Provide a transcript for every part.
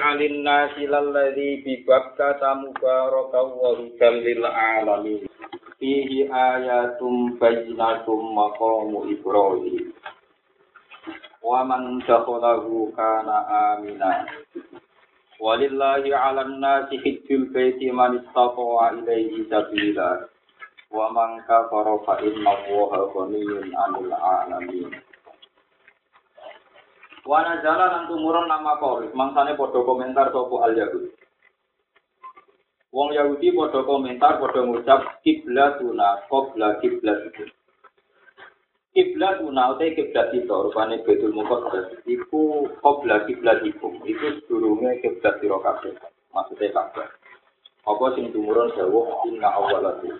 alin nasi lalladhi bibabka tamubaraka wa hudam lil alamin. Fihi ayatum bayyinatum maqamu ibrahim. Wa man dakhalahu kana amina. Walillahi 'alan nasi hajjul baiti man istata'a ilaihi sabila. Wa man kafara fa inna allaha ghaniyyun 'anil 'alamin Wana jalan lan tumurun nama koris, mangsane podo komentar sopo al Yahudi. Wong Yahudi podo komentar podo ngucap kiblatuna kobla kiblat itu. Kiblatuna utai kiblat itu, rupanya betul mukot iku kobla kiblat itu, itu sedurungnya kiblat siro kabeh, maksudnya kabeh. Apa sing tumurun jauh, inna awalatu.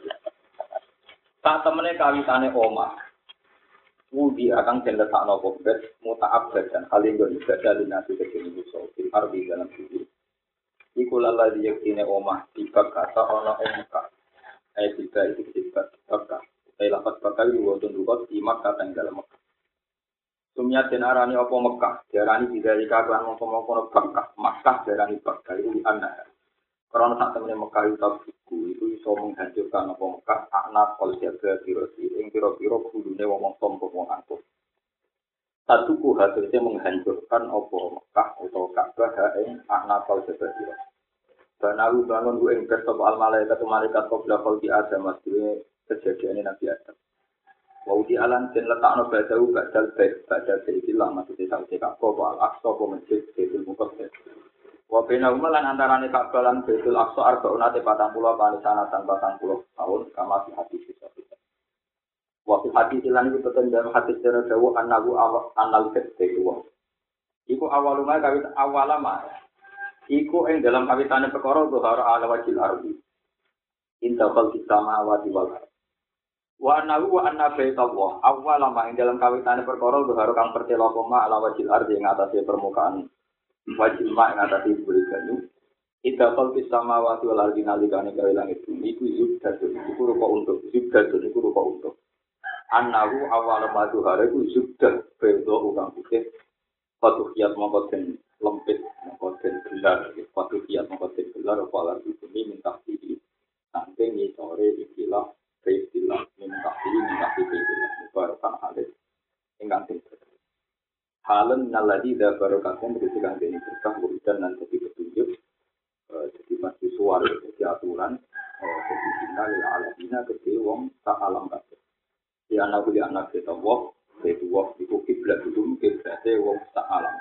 Tak temennya kawitane omah, Wudi akan den letakno kobet muta'abbad dan hal yang ibadah linasi kecil musuh fil ardi dalam bumi. Iku lala diyakine omah tiba kata ing Mekah. Ayat tiga itu sifat Mekah. Saya lapat bakal diwotun rukot di Mekah dan dalam Mekah. Sumyat den arani apa Mekah, diarani tidak iklan mongko-mongko Mekah, Makkah diarani Mekah, itu anak. Karena saat temen Mekah itu buku itu bisa menghancurkan apa Mekah anak kol jaga birosi ing biro-biro kudune wong sombong wong angkuh. Satu ku hasilnya menghancurkan apa Mekah atau Ka'bah ing anak kol jaga biro. Banalu bangun gue ing kertop al malaikat malaikat qabla khalqi Adam maksudnya kejadian Nabi Adam. Wau di alam dan letakno badawu badal baik badal seikilah maksudnya sausi Ka'bah al aqsa apa masjid Baitul Muqaddas. Wa bina umalan antarane Ka'bah lan Baitul Aqsa arbauna te 40 kali sana tan 40 tahun kama fi hadis bisa. Wa fi hadis lan betul dalam hadis dari dawu annahu annal fitri wa. Iku awaluma kawit awalama. Iku ing dalam kawitane perkara zuhar ala wajil ardi. Inta khalqis samawati wal ardh. Wa annahu wa anna baitallah awalama ing dalam kawitane perkara zuhar kang pertelo koma ala wajil ardi ing atase permukaan wajib mak ngatasi buli banyu Ida kal sama wati wal ardi nalikane gawe langit bumi iku zubdatun. Iku rupa untuk zubdatun iku rupa untuk. Anahu awal madu hare iku zubdat bedo ukang putih. Patuh kiat mongko den lempit mongko den gelar. Patuh kiat mongko den gelar apa ardi bumi minta tinggi Sampai ngisore ikilah Halen naladi da barokatnya berisi kang ini berkah wiridan dan jadi petunjuk jadi masih suara jadi aturan jadi cinta lila alamina ke wong tak alam kabeh di anak di anak kita wong itu wong itu kiblat itu kiblatnya wong tak alam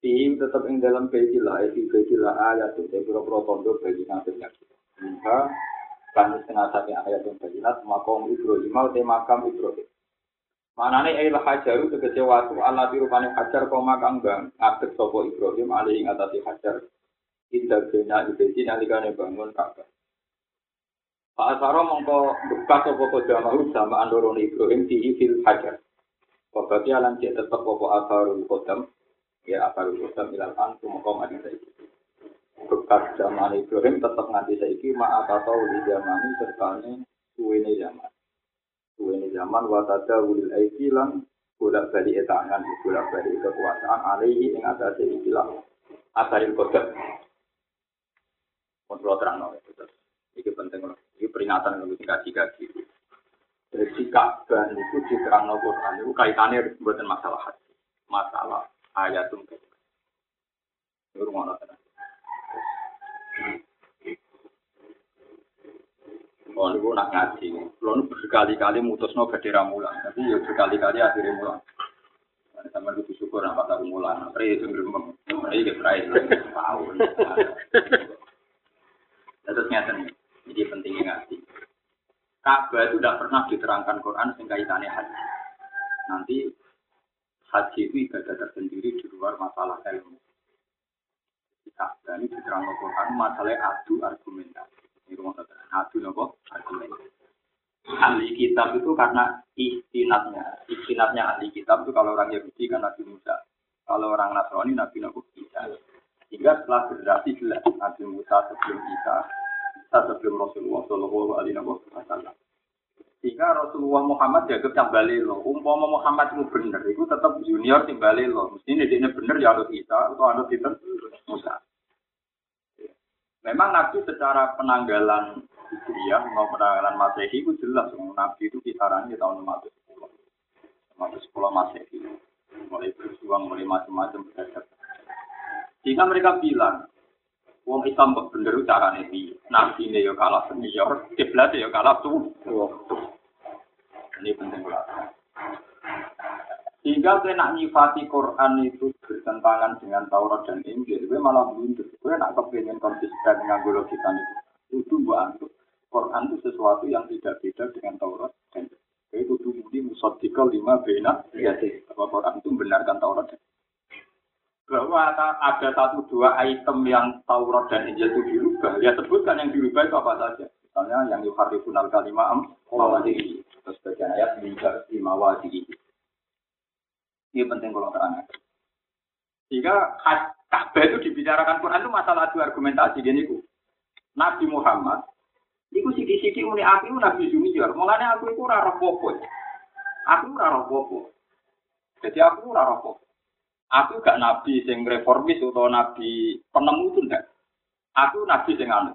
Tim tetap ing dalam bejilah, itu bejilah ayat itu, saya kira-kira tondo bagi nasibnya kita. Maka, kan setengah satu ayat yang bejinat, makom Ibrahim, mau makam Ibrahim. Manane ail hajaru tegese watu ala dirupane hajar koma kang bang ngadeg sapa Ibrahim ali ing atase hajar indah bena ibedi nalikane bangun Ka'bah. Pak Asaro mongko bekas sapa kodamahu sama andorone Ibrahim di fil hajar. Wabati alam cek tetep apa asarul kodam ya asarul kodam ilal an mongko mati saiki. Bekas zaman Ibrahim tetep nganti saiki ma atau di zamani sertane suwene zaman suwene zaman watada wulil aiki lan bolak balik etangan bolak balik kekuasaan alaihi ing atas ikilah asaril kodok kontrol terang no ini penting loh ini peringatan untuk dikaji kaji jadi itu di terang no Quran itu kaitannya buatan masalah hati. Masalah ayat itu ini rumah Oh, ini nak ngaji. Kalau berkali-kali mutus no gede ramulan, tapi ya berkali-kali akhirnya mulan. Sama itu syukur apa tak mulan. Pray itu berembang. Pray ke pray. Tahu. Terus nyata nih. Jadi pentingnya ngaji. Ka'bah itu tidak pernah diterangkan Quran sehingga kaitannya haji. Nanti haji itu ibadah tersendiri di luar masalah ilmu. Ka'bah ini diterangkan Quran masalah adu argumentasi. Ini rumah adu nopo. Ahli kitab itu karena istinatnya, istinatnya ahli kitab itu kalau orang Yahudi kan Nabi Musa, kalau orang Nasrani Nabi Nabi Isa. Sehingga setelah generasi jelas Nabi Musa sebelum Isa, Isa sebelum Rasulullah Shallallahu Alaihi Wasallam. Sehingga Rasulullah Muhammad jaga tambali lo. Umpama Muhammad itu bener, itu tetap junior timbali lo. Mesti ini bener ya harus kita atau harus kita Musa. Memang Nabi secara penanggalan Hijriah mau penanggalan Masehi itu jelas. Nabi itu kisarannya tahun 510. 510 Masehi. Mulai berjuang, mulai macam-macam. Sehingga mereka bilang, Wong Islam bener di nabi ini ya kalah senior, kiblat ya kalah tuh. Ini penting banget. Sehingga kue nak nyifati Quran itu bertentangan dengan Taurat dan Injil, kue malah mundur. Kue nak kepengen konsisten dengan logika itu. Itu buat Quran itu sesuatu yang tidak beda dengan Taurat dan Injil. Itu tuh mudi musadikal lima bena. Ya sih. Bahwa Quran itu membenarkan Taurat dan bahwa ada satu dua item yang Taurat dan Injil itu dirubah, ya sebutkan yang dirubah itu apa saja. Misalnya yang yuharifun al kalimah am mawadi. Terus bagian ayat di mawadi. Ini penting kalau terangkan. Sehingga Ka'bah itu dibicarakan Quran itu masalah dua argumentasi dia niku. Nabi Muhammad Iku sidi-sidi muni aku itu Nabi Junior. Mulanya aku itu rara popo. Aku rara popo. Jadi aku rara popo. Aku gak nabi sing reformis atau nabi penemu itu enggak. Aku nabi sing anu.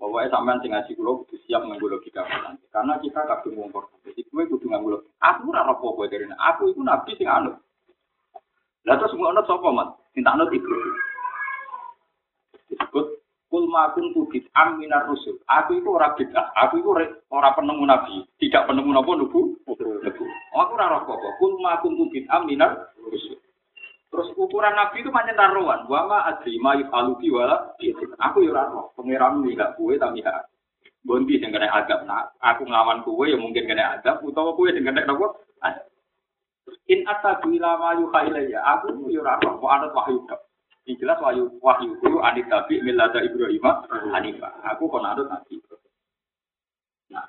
Pokoknya sampean sing ngaji kula kudu siap nganggo logika Karena kita kabeh wong. Jadi kowe kudu nganggo logika. Aku ora apa kowe dari aku iku nabi sing anu. Lah terus ngono sapa? Minta anut iku. Disebut kul makun tu bid'am minar rusul. Aku itu ora bid'ah. Aku itu ora penemu nabi. Tidak penemu napa nubu. Aku ora rokok. Kul makun tu bid'am minar rusul. Terus ukuran Nabi itu macam taruhan. Wama adri ma yufalubi wala Aku ya raro. Pengiram ini gak kue tapi ya. Bondi yang kena adab. Nah, aku ngelawan kue ya mungkin kena adab. Utawa kue yang kena nopo. In atabu ilama yuha ya. Aku ya raro. Mau anut wahyu dok. Ini jelas wahyu wahyu itu anit tabi milada Ibrahim Hanifah. Aku kon anut Nabi Nah,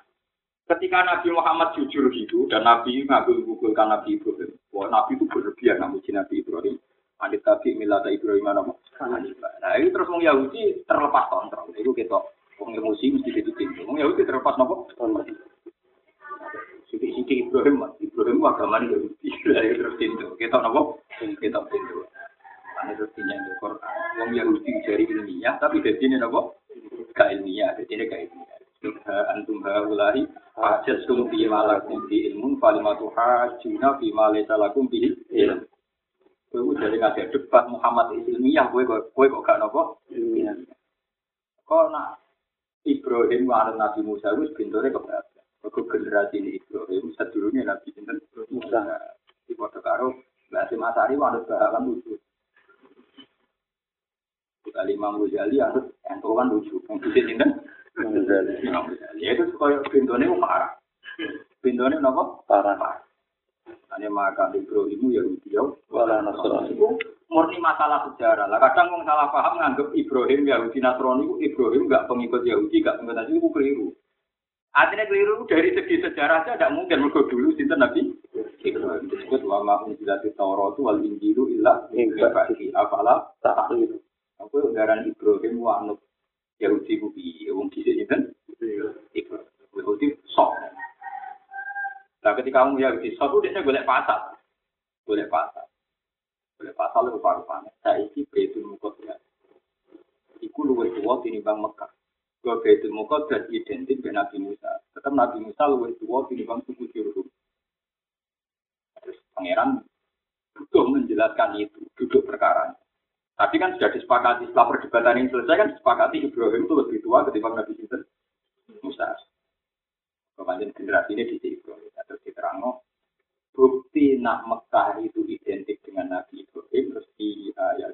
ketika Nabi Muhammad jujur gitu dan Nabi ngabul gugulkan Nabi Ibrahim, Wah, Nabi itu berlebihan namuji Nabi Ibrahim. Adit tabi milata Ibrahim nama. Nah, ini terus orang Yahudi terlepas kontrol. Itu kita orang emosi mesti pintu. Orang Yahudi terlepas nopo. Sidik-sidik Ibrahim, Ibrahim agama Yahudi. Lalu terus pintu. Kita nopo. Kita pintu. Ini terus pinjam Quran. Orang Yahudi jari ilmiah, tapi dari sini nopo. Gak ilmiah, dari sini gak ilmiah. antum haulahi hajjastum fi malakum bi ilmun falimatu hajjuna fi ma laysa lakum bi ilm. Kowe jadi ngajak debat Muhammad ilmiah kowe kowe kok gak nopo? Kok nak Ibrahim wa Nabi Musa wis bintore keberatan. Kok generasi ini Ibrahim sedurunge Nabi sinten Musa. Di foto karo Mbak Masari wanut bahalan lucu. Kita lima Ghazali harus entukan lucu. Bisa sinten Ya itu kaya bintone parah. Bintone napa? Parah. Ane maka Ibrahim ya Yahudi wala Nasrani. Itu murni masalah sejarah. Lah kadang wong salah paham nganggep Ibrahim Yahudi Nasrani itu Ibrahim enggak pengikut Yahudi, enggak pengikut Nasrani itu keliru. Artinya keliru dari segi sejarah saja tidak mungkin mergo dulu sinten Nabi Ibrahim disebut wa ma unzilati Taurat wal Injilu illa min ba'di afala ta'qilun. Aku ngaran Ibrahim wa anut Yahudi ku piye wong dhisik? Iku Yahudi sok. Nah ketika kamu Yahudi sok dia golek pasar. Golek pasar. Golek pasar lu paru-paru. Saiki Baitul Muqaddas. Iku luwih tuwa tinimbang Mekah. Gua Baitul Muqaddas identik dengan Nabi Musa. Tetap Nabi Musa luwih tuwa tinimbang suku Jurhum. Terus pangeran butuh menjelaskan itu, duduk perkara. Tapi kan sudah disepakati setelah perdebatan ini selesai kan disepakati Ibrahim itu lebih tua ketimbang Nabi Sinten Musa. Kemudian generasi ini di Ibrahim terus diterang bukti nak Mekah itu identik dengan Nabi Ibrahim terus di ayat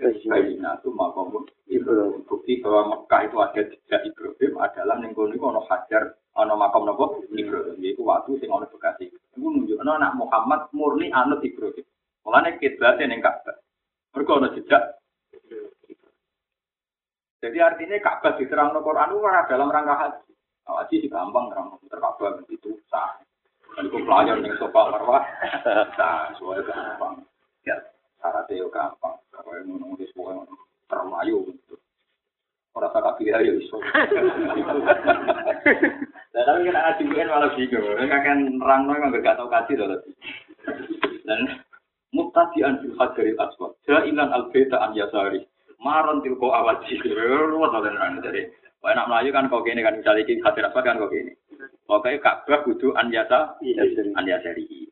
itu Bayina itu makom Ibrahim bukti bahwa Mekah itu ada jejak Ibrahim adalah nengkoni ono hajar ono makom nopo Ibrahim yaitu waktu sing ono bekasi itu menunjukkan anak Muhammad murni anut Ibrahim mulanya kiblatnya neng Ka'bah mereka ada jejak. Jadi artinya Ka'bah diterang no Quran itu dalam rangka haji. Haji sih gampang terang terkabah itu sah. Dan itu pelajar yang sopa marwah, sah, soalnya gampang. Ya, syaratnya gampang. Yang nulis pokoknya terlayu gitu. Orang tak pilih aja iso. Dan Tapi kan anak juga malah bingung. Mereka kan nerang nggak gak tahu kasih loh. Dan mutadian fil hajaril aswad. Jailan al beta an yasari. Maron tilko awaji. Ruwet oleh jadi. Wah enak melayu kan kau gini kan misalnya ini hajar aswad kan kau gini. Pokoknya Ka'bah kudu an yasa an yasari.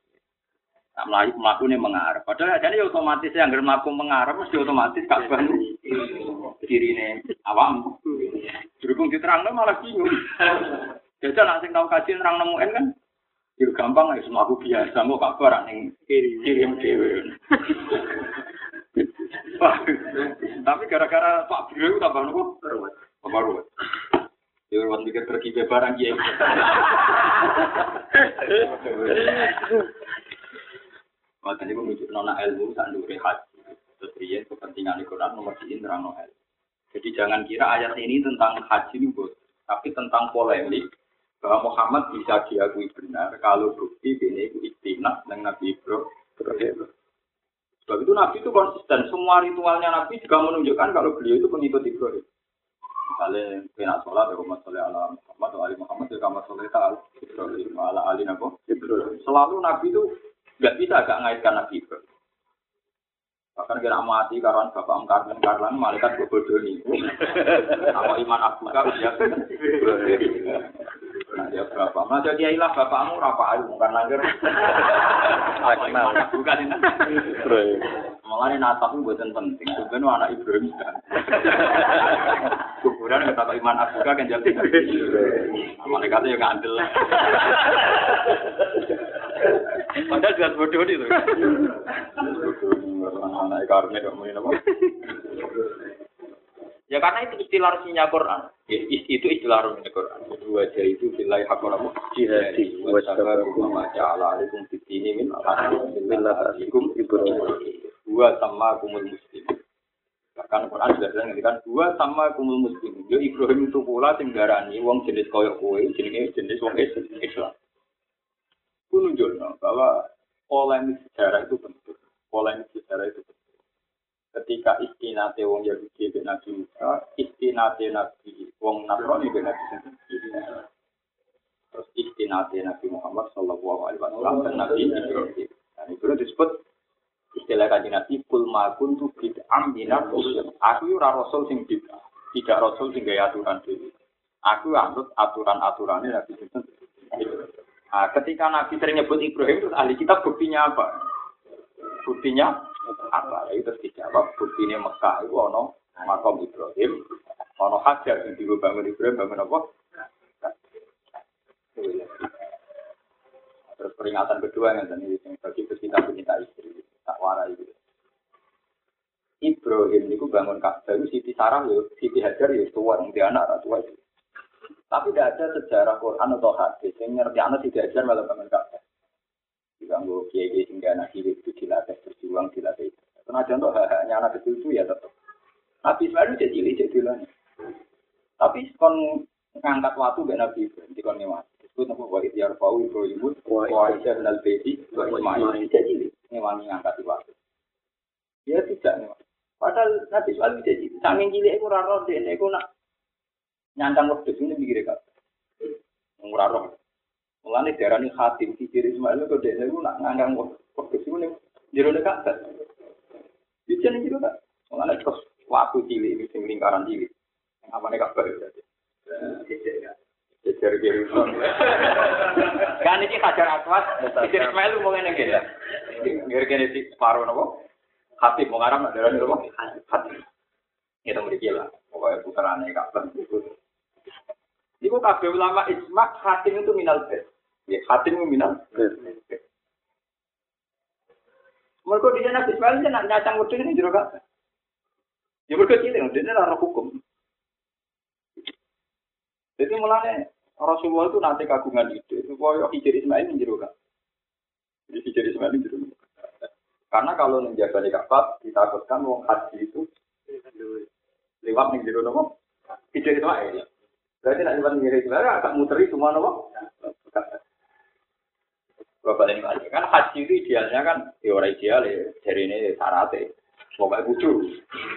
Nah, melayu melaku ini mengarah. Padahal jadi otomatis yang melaku mengarah mesti otomatis Ka'bah kiri ini awam. Berhubung diterang malah bingung. Jadi langsung tahu kaji nerang nemuin kan. Ya gampang ya semua aku biasa mau kabar yang kiri kirim dewi. Tapi gara-gara Pak Biro itu tambah nopo? Tambah ruwet. Ya ruwet mikir pergi ke barang ya. Makanya aku menunjuk nona ilmu saat dulu haji. Terus dia kepentingan Quran nomor di nerang noel. Jadi jangan kira ayat ini tentang haji ini, tapi tentang polemik bahwa Muhammad bisa diakui benar kalau bukti ini itu istinah dengan Nabi Ibrahim. Sebab itu Nabi itu konsisten. Semua ritualnya Nabi juga menunjukkan kalau beliau itu pengikut Ibrahim. Misalnya, kena sholat, ya Muhammad sholat ala Muhammad, Ali Muhammad, ya kamar sholat ala Ibrahim, ala Ali Ibrahim. Selalu Nabi itu nggak bisa gak ngaitkan Nabi Ibrahim. Bahkan kira mati karena bapak karlan karlan malaikat bodoh ini. Apa iman aku kan dia. Nah dia berapa? Nah jadi ilah bapakmu rapa ayu bukan langgar. Bukan ini. Malah ini natap buatan penting. Sebenarnya anak Ibrahim kan. Kuburan kata iman aku kan jadi. Malaikatnya yang ngandel. Padahal jelas bodoh itu. Ini? Ya karena itu istilah resminya Quran. Itu istilah resminya Quran. Dua jari itu bilai hakoramu jihadi. Wasabar hukum ala alaikum min alaikum ibrahim. Dua sama kumul muslim. Bahkan Quran sudah bilang kan dua sama kumul muslim. Yo Ibrahim itu pula sing darani wong jenis koyok kue, jenis jenis wong Islam. Itu nunjukno bahwa polemik sejarah itu penting. Polemik sejarah itu penting. Ketika istinate wong Yahudi be Nabi Musa, istinate Nabi wong Nasrani be Nabi Terus istinate Nabi Muhammad Sallallahu Alaihi Wasallam dan Nabi Ibrahim. Dan itu disebut istilah kaji Nabi kul makun tu bid'am minat usul. Aku ora rasul sing bid'ah, tidak rasul sing gaya aturan dhewe. Aku anut aturan-aturannya Nabi Nah, ketika Nabi sering nyebut Ibrahim, terus ahli kita buktinya apa? Buktinya apa? Ya, terus dijawab, buktinya Mekah itu ono makom Ibrahim, ono hajar yang bangun Ibrahim, bangun apa? Terus peringatan kedua yang tadi bagi kita pencinta istri, tak warai itu. Ibrahim itu bangun itu Siti Sarah yo, Siti Hajar yo tua, yang dia anak tua itu. Tapi tidak ada sejarah Quran atau hadis yang ngerti anak tidak ajar malah bangun Ka'bah. Diganggu kiai kiai hingga anak hidup itu dilatih berjuang dilatih. Karena contoh hanya anak kecil itu ya tetap. Nabi Ismail jadi cilik jadi Tapi kon ngangkat waktu gak Nabi di kon ngewas. Disebut nama wa idyar fau Ibrahim wa Aisyah dan Al-Bedi wa Ismail jadi ngewangi ngangkat waktu. Dia tidak ngewas. Padahal Nabi Ismail jadi sanging cilik iku ora roh dene iku nak nyangkang wedhus ini mikire kak. Ora roh. Mulane darani khatim si ciri Ismail kok dene iku nak ngangkang wedhus iku ning jero nek kak. Ning jero kak. Mulane terus waktu cilik iki sing lingkaran cilik. Apa nek kabar berarti. Jejer kiri Kan iki hajar aswad, Ciri Ismail mau ngene iki. Ngene iki separuh nopo? hati mau ngaram ada dari rumah hati itu mereka lah pokoknya putarane kapan itu Iku kabeh ulama isma hatim itu minal bed. Ya, hatim itu minal bed. Mereka di sana Ismail nak nyacang wedhus ini jero gak. Ya mereka cilik, dia ora hukum. Jadi mulanya Rasulullah itu nanti kagungan ide supaya hijir Ismail ini jero gak. Jadi hijir Ismail ini jero karena kalau menjaga di Ka'bah ditakutkan wong haji itu lewat nih jero nopo itu itu aja. Berarti nak lewat nih itu agak muteri semua nopo. Bapak ini kan haji itu idealnya kan teori ideal ya dari ini syaratnya. Pokoknya kudu.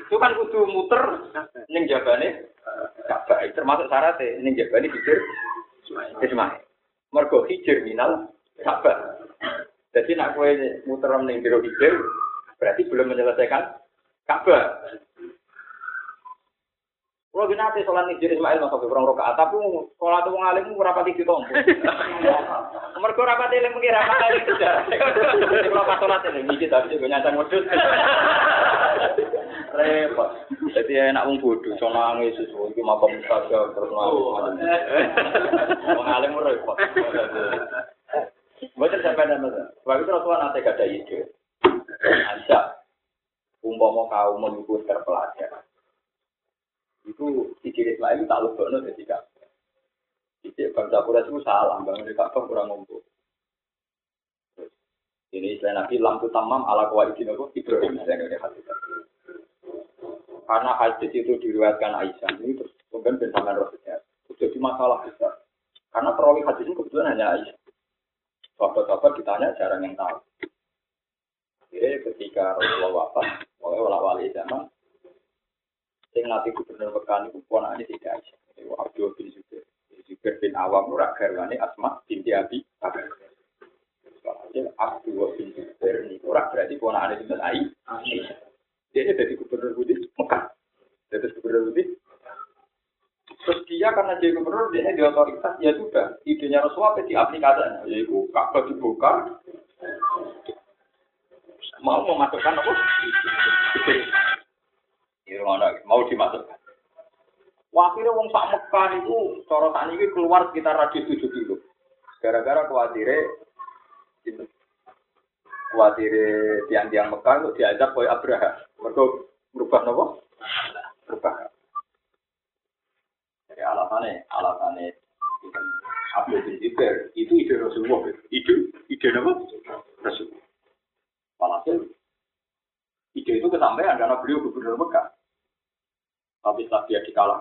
Itu kan kudu muter ning jabane Ka'bah termasuk syaratnya ning jabane pikir Ismail. Mergo hijir minal Ka'bah. Jadi nak kowe muter ning jero hijir berarti belum menyelesaikan Ka'bah. Kalau gini nanti sholat nih Ismail masuk ke orang rokaat, tapi sholat itu ngalim ora pati ditompo. Mergo ora pati eling mengira apa kali tidak. Kalau pas sholat ini mikir tapi juga nyata modus. Repot. Jadi enak wong bodoh, sono nangis sesuatu iki makam saja terus nangis. Wong alim repot. Mboten sampai nama. Sebab itu Rasulullah nanti gak ada ide. Aisyah, umpama kaum menunggu terpelajar itu ciri Ismail tak lebokno dadi kabeh. Cicik bangsa Quraisy itu salah, bangun Ka'bah kurang ngumpul. Ini istilah Nabi lampu tamam ala kawaidin apa? Ibrahim misalnya hadis. Karena hadis itu diriwayatkan Aisyah ini terus kemudian bersama Rasulullah. Jadi masalah besar. Karena perawi hadis ini kebetulan hanya Aisyah. Sahabat-sahabat ditanya jarang yang tahu. Jadi ketika Rasulullah wafat, oleh wali zaman, Sing nanti gubernur Mekah itu ponakane tidak Aisyah. Itu Abdul bin Zubair. Zubair bin Awam ora garwane Asma binti Abi Bakar. Hasil Abdul bin Zubair ini ora berarti ponakane sinten Aisyah. Dia jadi gubernur Budi Mekah. Jadi gubernur Budi Terus dia karena jadi gubernur, dia di otoritas, ya sudah. Idenya Rasulullah diaplikasikan. Yaitu Ka'bah dibuka, mau memasukkan apa? Mau dimasukkan. Wakilnya wong sak Mekah itu cara tak ini keluar sekitar radius 7 kilo. Gara-gara khawatirnya khawatirnya tiang-tiang Mekah itu diajak oleh Abraha. Mereka berubah nopo?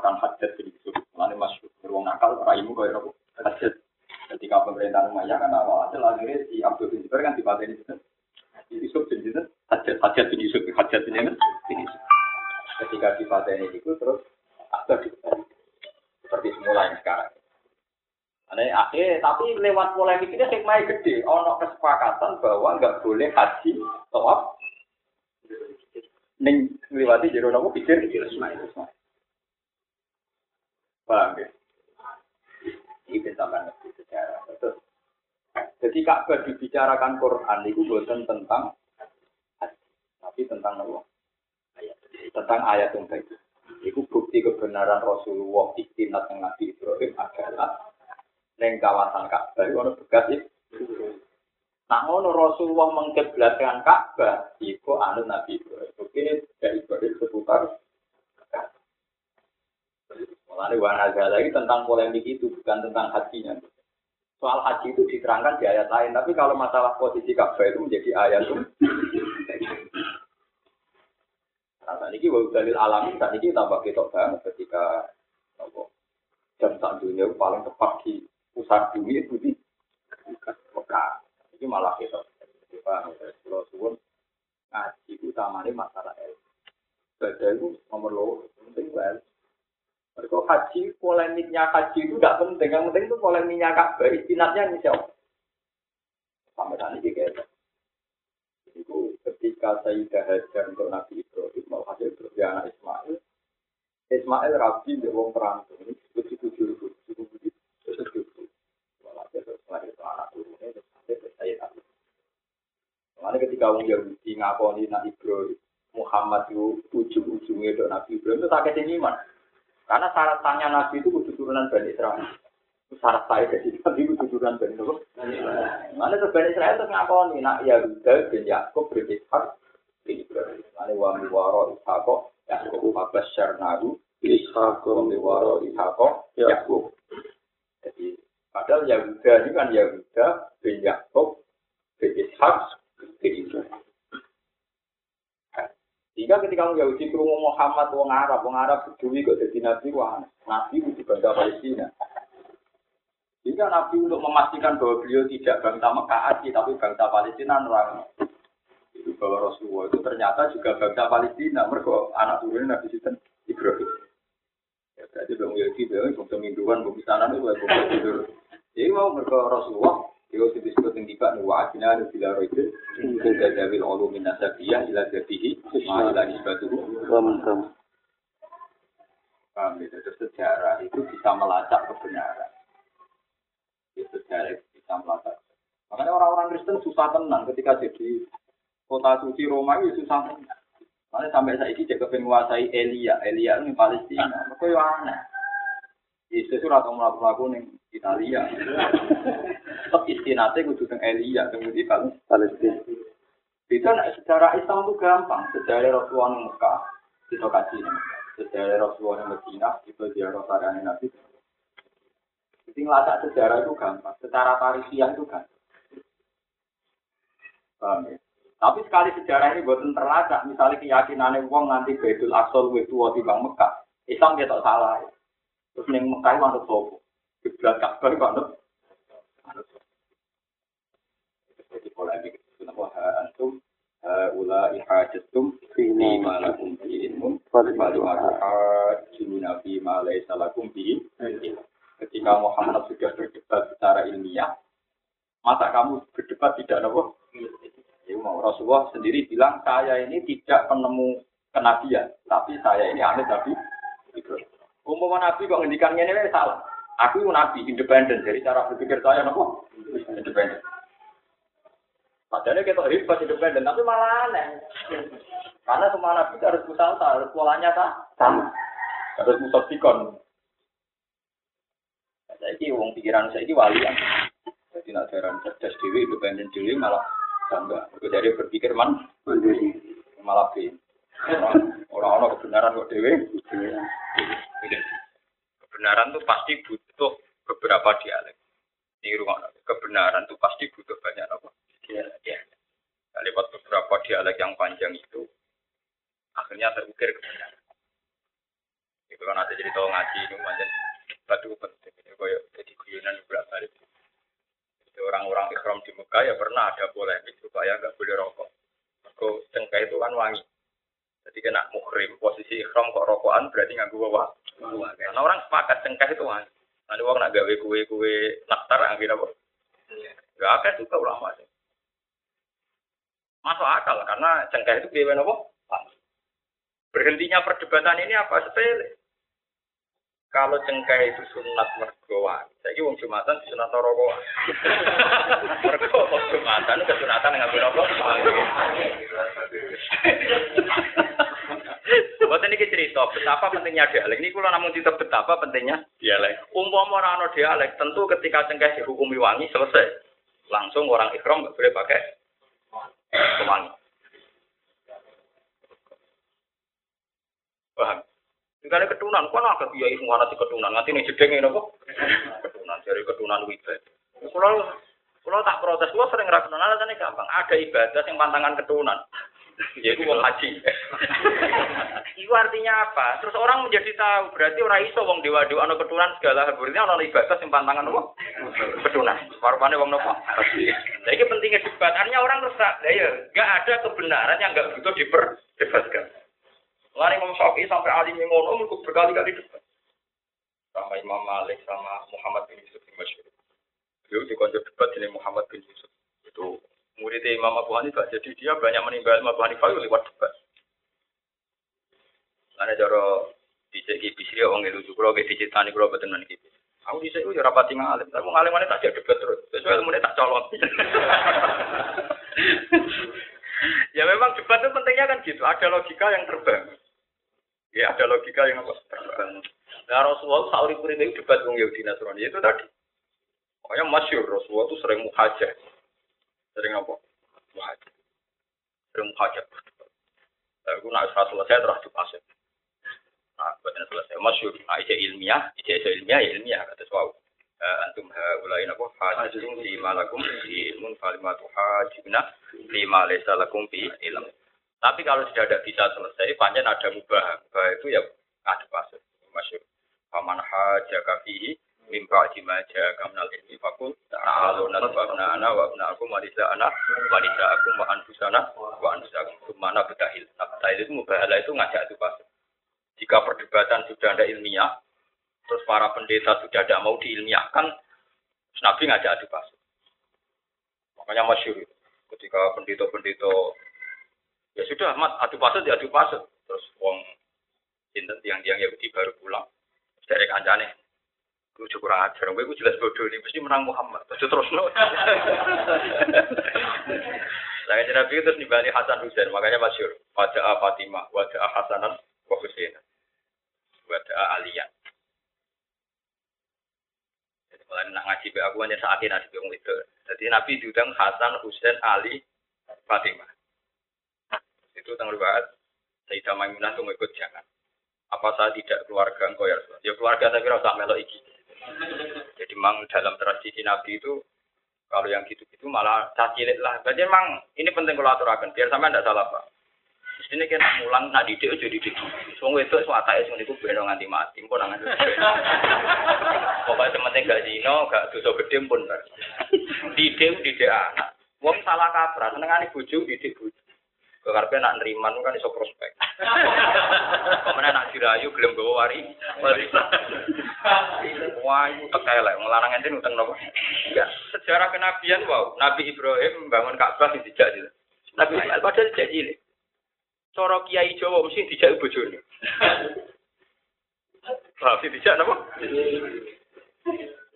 Dikalahkan hajat bin Yusuf, mana masuk beruang nakal, raimu kau apa? Hajat. Ketika pemerintahan Umayyah kan awal hasil akhirnya si Abdul bin Zubair kan dipateni itu. Yusuf bin Yusuf, hajat, hajat bin Yusuf, hajat bin Yusuf. Ketika dipateni itu terus ada seperti semula yang sekarang. Aneh, akhir, tapi lewat polemik ini hikmahnya gede. Ono kesepakatan bahwa nggak boleh haji, tawaf, Neng ngliwati jero nopo pikir Ismail. Paham ya? Ini sampai ngerti sejarah. Terus, jadi Ka'bah dibicarakan Quran itu bukan tentang tapi tentang apa? Tentang ayat yang baik. Itu bukti kebenaran Rasulullah istinat yang Nabi Ibrahim adalah neng kawasan Ka'bah itu ada bekas. Nah, Rasulullah mengkiblatkan Ka'bah, itu anu Nabi Ibrahim. Ini dari Ibrahim seputar Mulai wana lagi tentang polemik itu bukan tentang hajinya. Soal haji itu diterangkan di ayat lain, tapi kalau masalah posisi Ka'bah itu menjadi ayat itu. Nah, saat ini wau dalil alami, saat ini tambah kita banget ketika apa, jam saat dunia paling tepat di pusat bumi itu di Mekah. Ini malah kita. Pak, kalau suwun ngaji utamanya masalah ilmu. Baca itu nomor lo, penting banget. Mereka haji, polemiknya haji itu tidak penting. Yang penting itu polemiknya Ka'bah, istinatnya siapa? Sampai tadi juga ya. Itu ketika Sayyidah Hajar untuk Nabi Ibrahim, mau hasil berarti anak Ismail. Ismail rabi di wong perantau. Ini disebut tujuh ribu. Cukup begitu. Terus tujuh. Walhasil setelah itu anak turunnya, terus sampai Sayyid Abi. Karena ketika orang Yahudi ngakoni Nabi Ibrahim, Muhammad itu ujung-ujungnya untuk Nabi Ibrahim itu sakit iman. Karena syarat tanya Nabi itu kudu turunan Bani Israel. Syarat saya jadi Nabi itu turunan Bani Israel. Mana tuh Bani Israel terus ngakoni nak Yahuda bin Yakub bin Ishak bin Ibrahim. Mana wa miwaro Ishako Yakub Abbas Syarnahu Ishak wa miwaro Ishako Yakub. Jadi padahal Yahuda ini kan Yahuda bin Yakub bin Ishak Jika ketika orang Yahudi kerungu Muhammad, wong Arab, wong Arab peduli kok jadi nabi, nabi itu bangsa Palestina. Jika nabi untuk memastikan bahwa beliau tidak bangsa Mekah aja, tapi bangsa Palestina orang itu bahwa Rasulullah itu ternyata juga bangsa Palestina. Mereka anak turunnya Nabi Sinten Ibrahim. Ya berarti bang Yahudi, bang bangsa Minduan, bangsa itu bangsa tidur mau mereka Rasulullah Yo disebut yang tiba nih wajibnya ada bila roidin Juga jawil ulu minasabiyah ila jadihi Ma'ila nisbatuhu. Paham ya? Terus sejarah itu bisa melacak kebenaran. Ya, Sejarah itu bisa melacak. Makanya orang-orang Kristen susah tenang ketika jadi kota suci Roma itu susah tenang. Makanya sampai saya ini jaga menguasai Elia. Elia ini Palestina. Mereka yang aneh. Yesus itu atau melakukan nih Italia. Tetap istinate kudu teng Elia teng di Palestina. Itu nak secara Islam itu gampang. Sejarah Rasulullah di Mekah kita kasih Sejarah Rasulullah di Medina kita ziarah sarane Nabi. Jadi ngelacak sejarah itu gampang. Secara tarihian itu gampang. Paham ya? Tapi sekali sejarah ini buatan terlacak, misalnya keyakinannya uang nanti Baitul Aqsa luwih tua di Bang Mekah, Islam tak salah. Ya. Terus neng Mekah manut sopo. Kiblat Ka'bah manut. Jadi polemik itu nama antum ula ihajatum fi ma lakum bi ilmun falu ahajuna fi ma lakum bi Ketika Muhammad sudah berdebat secara ilmiah, masa kamu berdebat tidak nopo? Ya, mau Rasulullah sendiri bilang saya ini tidak penemu kenabian, tapi saya ini tapi Ibrahim. Umum Nabi kok ngendikan ini salah. Aku Nabi independen, dari cara berpikir saya nopo independen. Padahal kita hebat independen, tapi malah aneh. Karena semua Nabi harus musalsa, harus polanya sama. Harus musofikon. Saya ini uang pikiran saya ini wali yang jadi nak jaran cerdas dewi, independen dewi malah bangga. Dari berpikir man, malah bin. Orang-orang kebenaran kok dewi. Kebenaran itu pasti butuh beberapa dialek. Ini rumah kebenaran itu pasti butuh banyak apa? Ya. Nah, lewat beberapa dialek yang panjang itu, akhirnya terukir kebenaran. Itu kan ada jadi tahu ngaji ini macam batu penting. Ini kayak jadi guyonan berapa kali. Jadi orang-orang ikhram di Mekah ya pernah ada polemik supaya nggak boleh rokok. Kok cengkeh itu kan wangi. Jadi kena muhrim, posisi ikhram kok rokokan berarti nggak gua wah. Karena orang sepakat cengkeh itu wangi. Nanti orang nak gawe kue-kue naktar akhirnya apa? Gak akan juga ulama sih. Masuk akal karena cengkeh itu biaya apa? Berhentinya perdebatan ini apa sepele? Kalau cengkeh itu sunat mergoan, saya wong jumatan sunat rokokan. Mergo wong jumatan kesunatan nggak apa? Buat ini cerita betapa pentingnya dialek. Ini kalau namun cerita betapa pentingnya dialek. Umpama orang dialek, tentu ketika cengkeh dihukumi wangi selesai, langsung orang ikhram nggak boleh pakai pewangi. Paham? Sekali ketunan, kok nak kiai semua nanti ketunan, nanti nih jedeng ini kok. Ketunan, dari ketunan wibadah. Kalau kalau tak protes, gua sering rakyat alasannya gampang. Ada ibadah yang pantangan ketunan. Yaitu wong haji. Itu artinya apa? Terus orang menjadi tahu, berarti orang iso wong dewa dewa ano keturunan segala berarti ono ibadah sing pantangan apa? Keturunan. Warpane wong nopo? Nah, ini pentingnya debat. Artinya orang terus tak, ya, gak ada kebenaran yang gak butuh diperdebatkan. Lari Imam Syafi'i sampai alim yang ngono berkali-kali debat. Sama Imam Malik sama Muhammad bin Yusuf bin Masyur. Beliau dikonjok debat dengan Muhammad bin Yusuf. Itu murid Imam Abu Hanifah. Jadi dia banyak meninggal Imam Abu Hanifah lewat debat. Karena cara dicek bisri orang itu juga kalau dicek tani kalau betul nanti Aku dicek itu rapati ngalim. Tapi ngalim mana tak debat terus. Sesuai ilmu tak colok. ya memang debat itu pentingnya kan gitu. Ada logika yang terbang. Ya ada logika yang apa? Terbang. Nah Rasulullah sauri puri itu debat dengan Yahudi Nasrani itu tadi. Pokoknya masyur Rasulullah itu sering muhajir. Sering apa? Muhajir. Sering muhajir. Aku nak selesai terus dipasir. Nah, buatnya selesai. Masyur. Nah, ilmiah, ijazah ilmiah, ya ilmiah. Kata suau. Antum haulai napa hajjun fi malakum fi ilmun falimatu hajjuna fi ma laysa lakum fi ilm. Tapi kalau sudah tidak bisa selesai, panjang ada mubah. Mubah itu ya ada pasir. Masyur. Faman hajjaka fihi min ba'di ma ja'aka minal ilmi faqul ta'alu nasba'na ana wa abna'akum wa nisa'ana wa nisa'akum wa anfusana wa anfusakum sumana betahil. Nah, betahil itu mubahalah itu ngajak itu pasir. Jika perdebatan sudah ada ilmiah, terus para pendeta sudah tidak mau diilmiahkan, Nabi ngajak adu pasut. Makanya masyur. Ketika pendito-pendito, ya sudah, mat, adu pasut, ya adu pasut. Terus wong sinten tiang-tiang Yahudi baru pulang. Dari kancane, gue kurang ajar, gue jelas bodoh ini, mesti menang Muhammad. Terus terus no. Saya Nabi terus nimbali Hasan Husain, makanya masyur. Wajah Fatimah, wajah Hasanan, wa. Wajah Aliyah. Jadi kalau nak ngaji be saat ini nasib. Jadi Nabi diundang Hasan, Husain, Ali, Fatimah. Itu tanggal riwayat Sayyidah Maimunah itu ikut jangan. Apa saya tidak keluarga engkau ya Rasulullah? Ya keluarga tapi rasa melok iki. Jadi memang dalam tradisi Nabi itu kalau yang gitu-gitu malah cacilit lah. Jadi memang ini penting kalau aturakan biar sama tidak salah pak. Sini kan mulang nak didik jadi didik. Itu semua tak itu itu benar nganti mati pun nangan. Pokoknya sementing gak zino, gak dosa gede pun. Didik didik anak. Wong salah kaprah, senengane bojo didik bojo. Kekarpe nak neriman kan iso prospek. Ke mana nak dirayu gelem gawa wari. Wah, itu tekelek ngelarang ente utang nopo. Ya, sejarah kenabian wow, Nabi Ibrahim membangun Ka'bah sing dijak. Nabi Ismail padahal dijak cilik. Cara Kiai Jawa mesti dijak bojone. Sing dijak napa?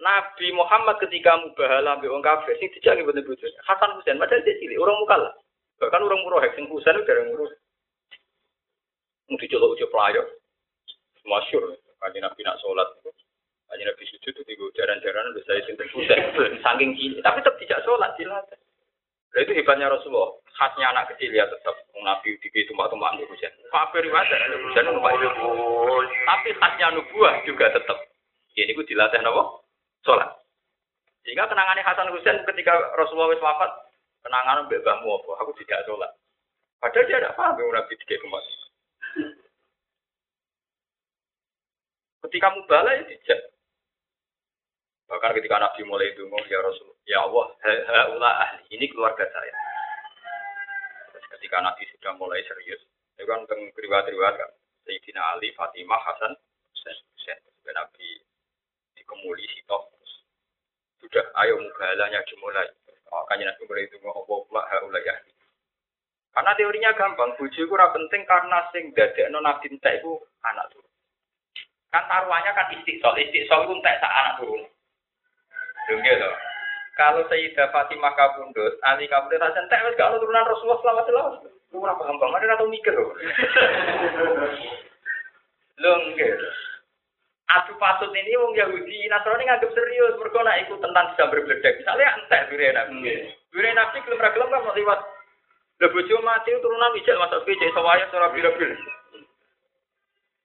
Nabi Muhammad ketika mubahala ambek wong kafir sing dijak mboten bojone. Hasan Husain padahal dia cilik, orang mukalla. Bahkan orang murah sing Husain udah orang murah. Mau dicolok ujuk pelayo. Masyur. Kaji Nabi nak sholat. Kaji Nabi sujud itu tiga jaran-jaran saya sinten Husain. Saking gini. Tapi tetap tidak sholat. Dilatih. Itu hebatnya Rasulullah. Khasnya anak kecil ya tetap. Nabi di tumbak-tumbak untuk Husain. Kafir wajar. Husain numpak itu. Tapi khasnya nubuah juga tetap. Ini gue dilatih apa? Sholat. Sehingga kenangannya Hasan Husain ketika Rasulullah wis wafat, kenangan mbak mbahmu apa? Aku tidak sholat. Padahal dia tidak paham yang Nabi tiga kemas. Ketika mubala ya tidak. Bahkan ketika Nabi mulai itu ya Rasul, ya Allah, haula ahli ini keluarga saya. Terus ketika Nabi sudah mulai serius, itu kan tentang riwayat-riwayat kan, Sayyidina Ali, Fatimah, Hasan, Husain, Husain. Nabi dikemuli sitok sudah ayo mubalanya dimulai makanya nanti mulai itu mau Allah haula ya karena teorinya gampang buju itu penting karena sing dadekno nabi itu anak turun kan taruhannya kan istiqsal istiqsal itu entek sak anak turun Dong gitu. Kalau Sayyidah Fatimah kabundut, Ali kabundut rasa entek wis gak turunan Rasulullah selama selama. Lu ora paham banget ora tau mikir lho. Lho gitu. adu pasut ini wong Yahudi Nasrani nganggep serius mergo nek iku tentang bisa berbledek misalnya entek dure nabi dure nabi kelem ra kelem kan liwat lho bojo mati turunan ijek masuk cek sawaya ora birabil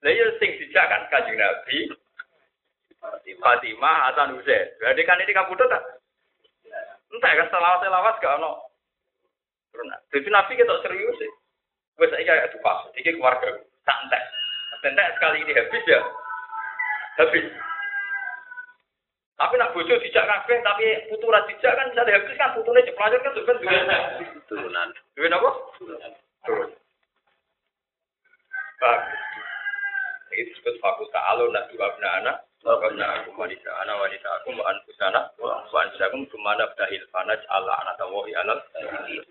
lha iya sing dijak kan kanjeng nabi Fatimah Hasan Husain berarti kan ini kabudut tak entek kan selawat-selawat gak ono turunan jadi nabi kita serius sih wes iki adu pasut iki keluarga santai entek sekali ini habis ya habis. Tapi nak bojo dijak kabeh tapi putu ra dijak kan bisa habis kan putune ceplanjur kan juga duwe turunan. Duwe napa? Turun. Bagus. Ini disebut fakus ta'alu nak dua anak. Karena aku wanita anak wanita aku wa anfusana wa anfusakum bdahil fanaj ala anak tawahi alal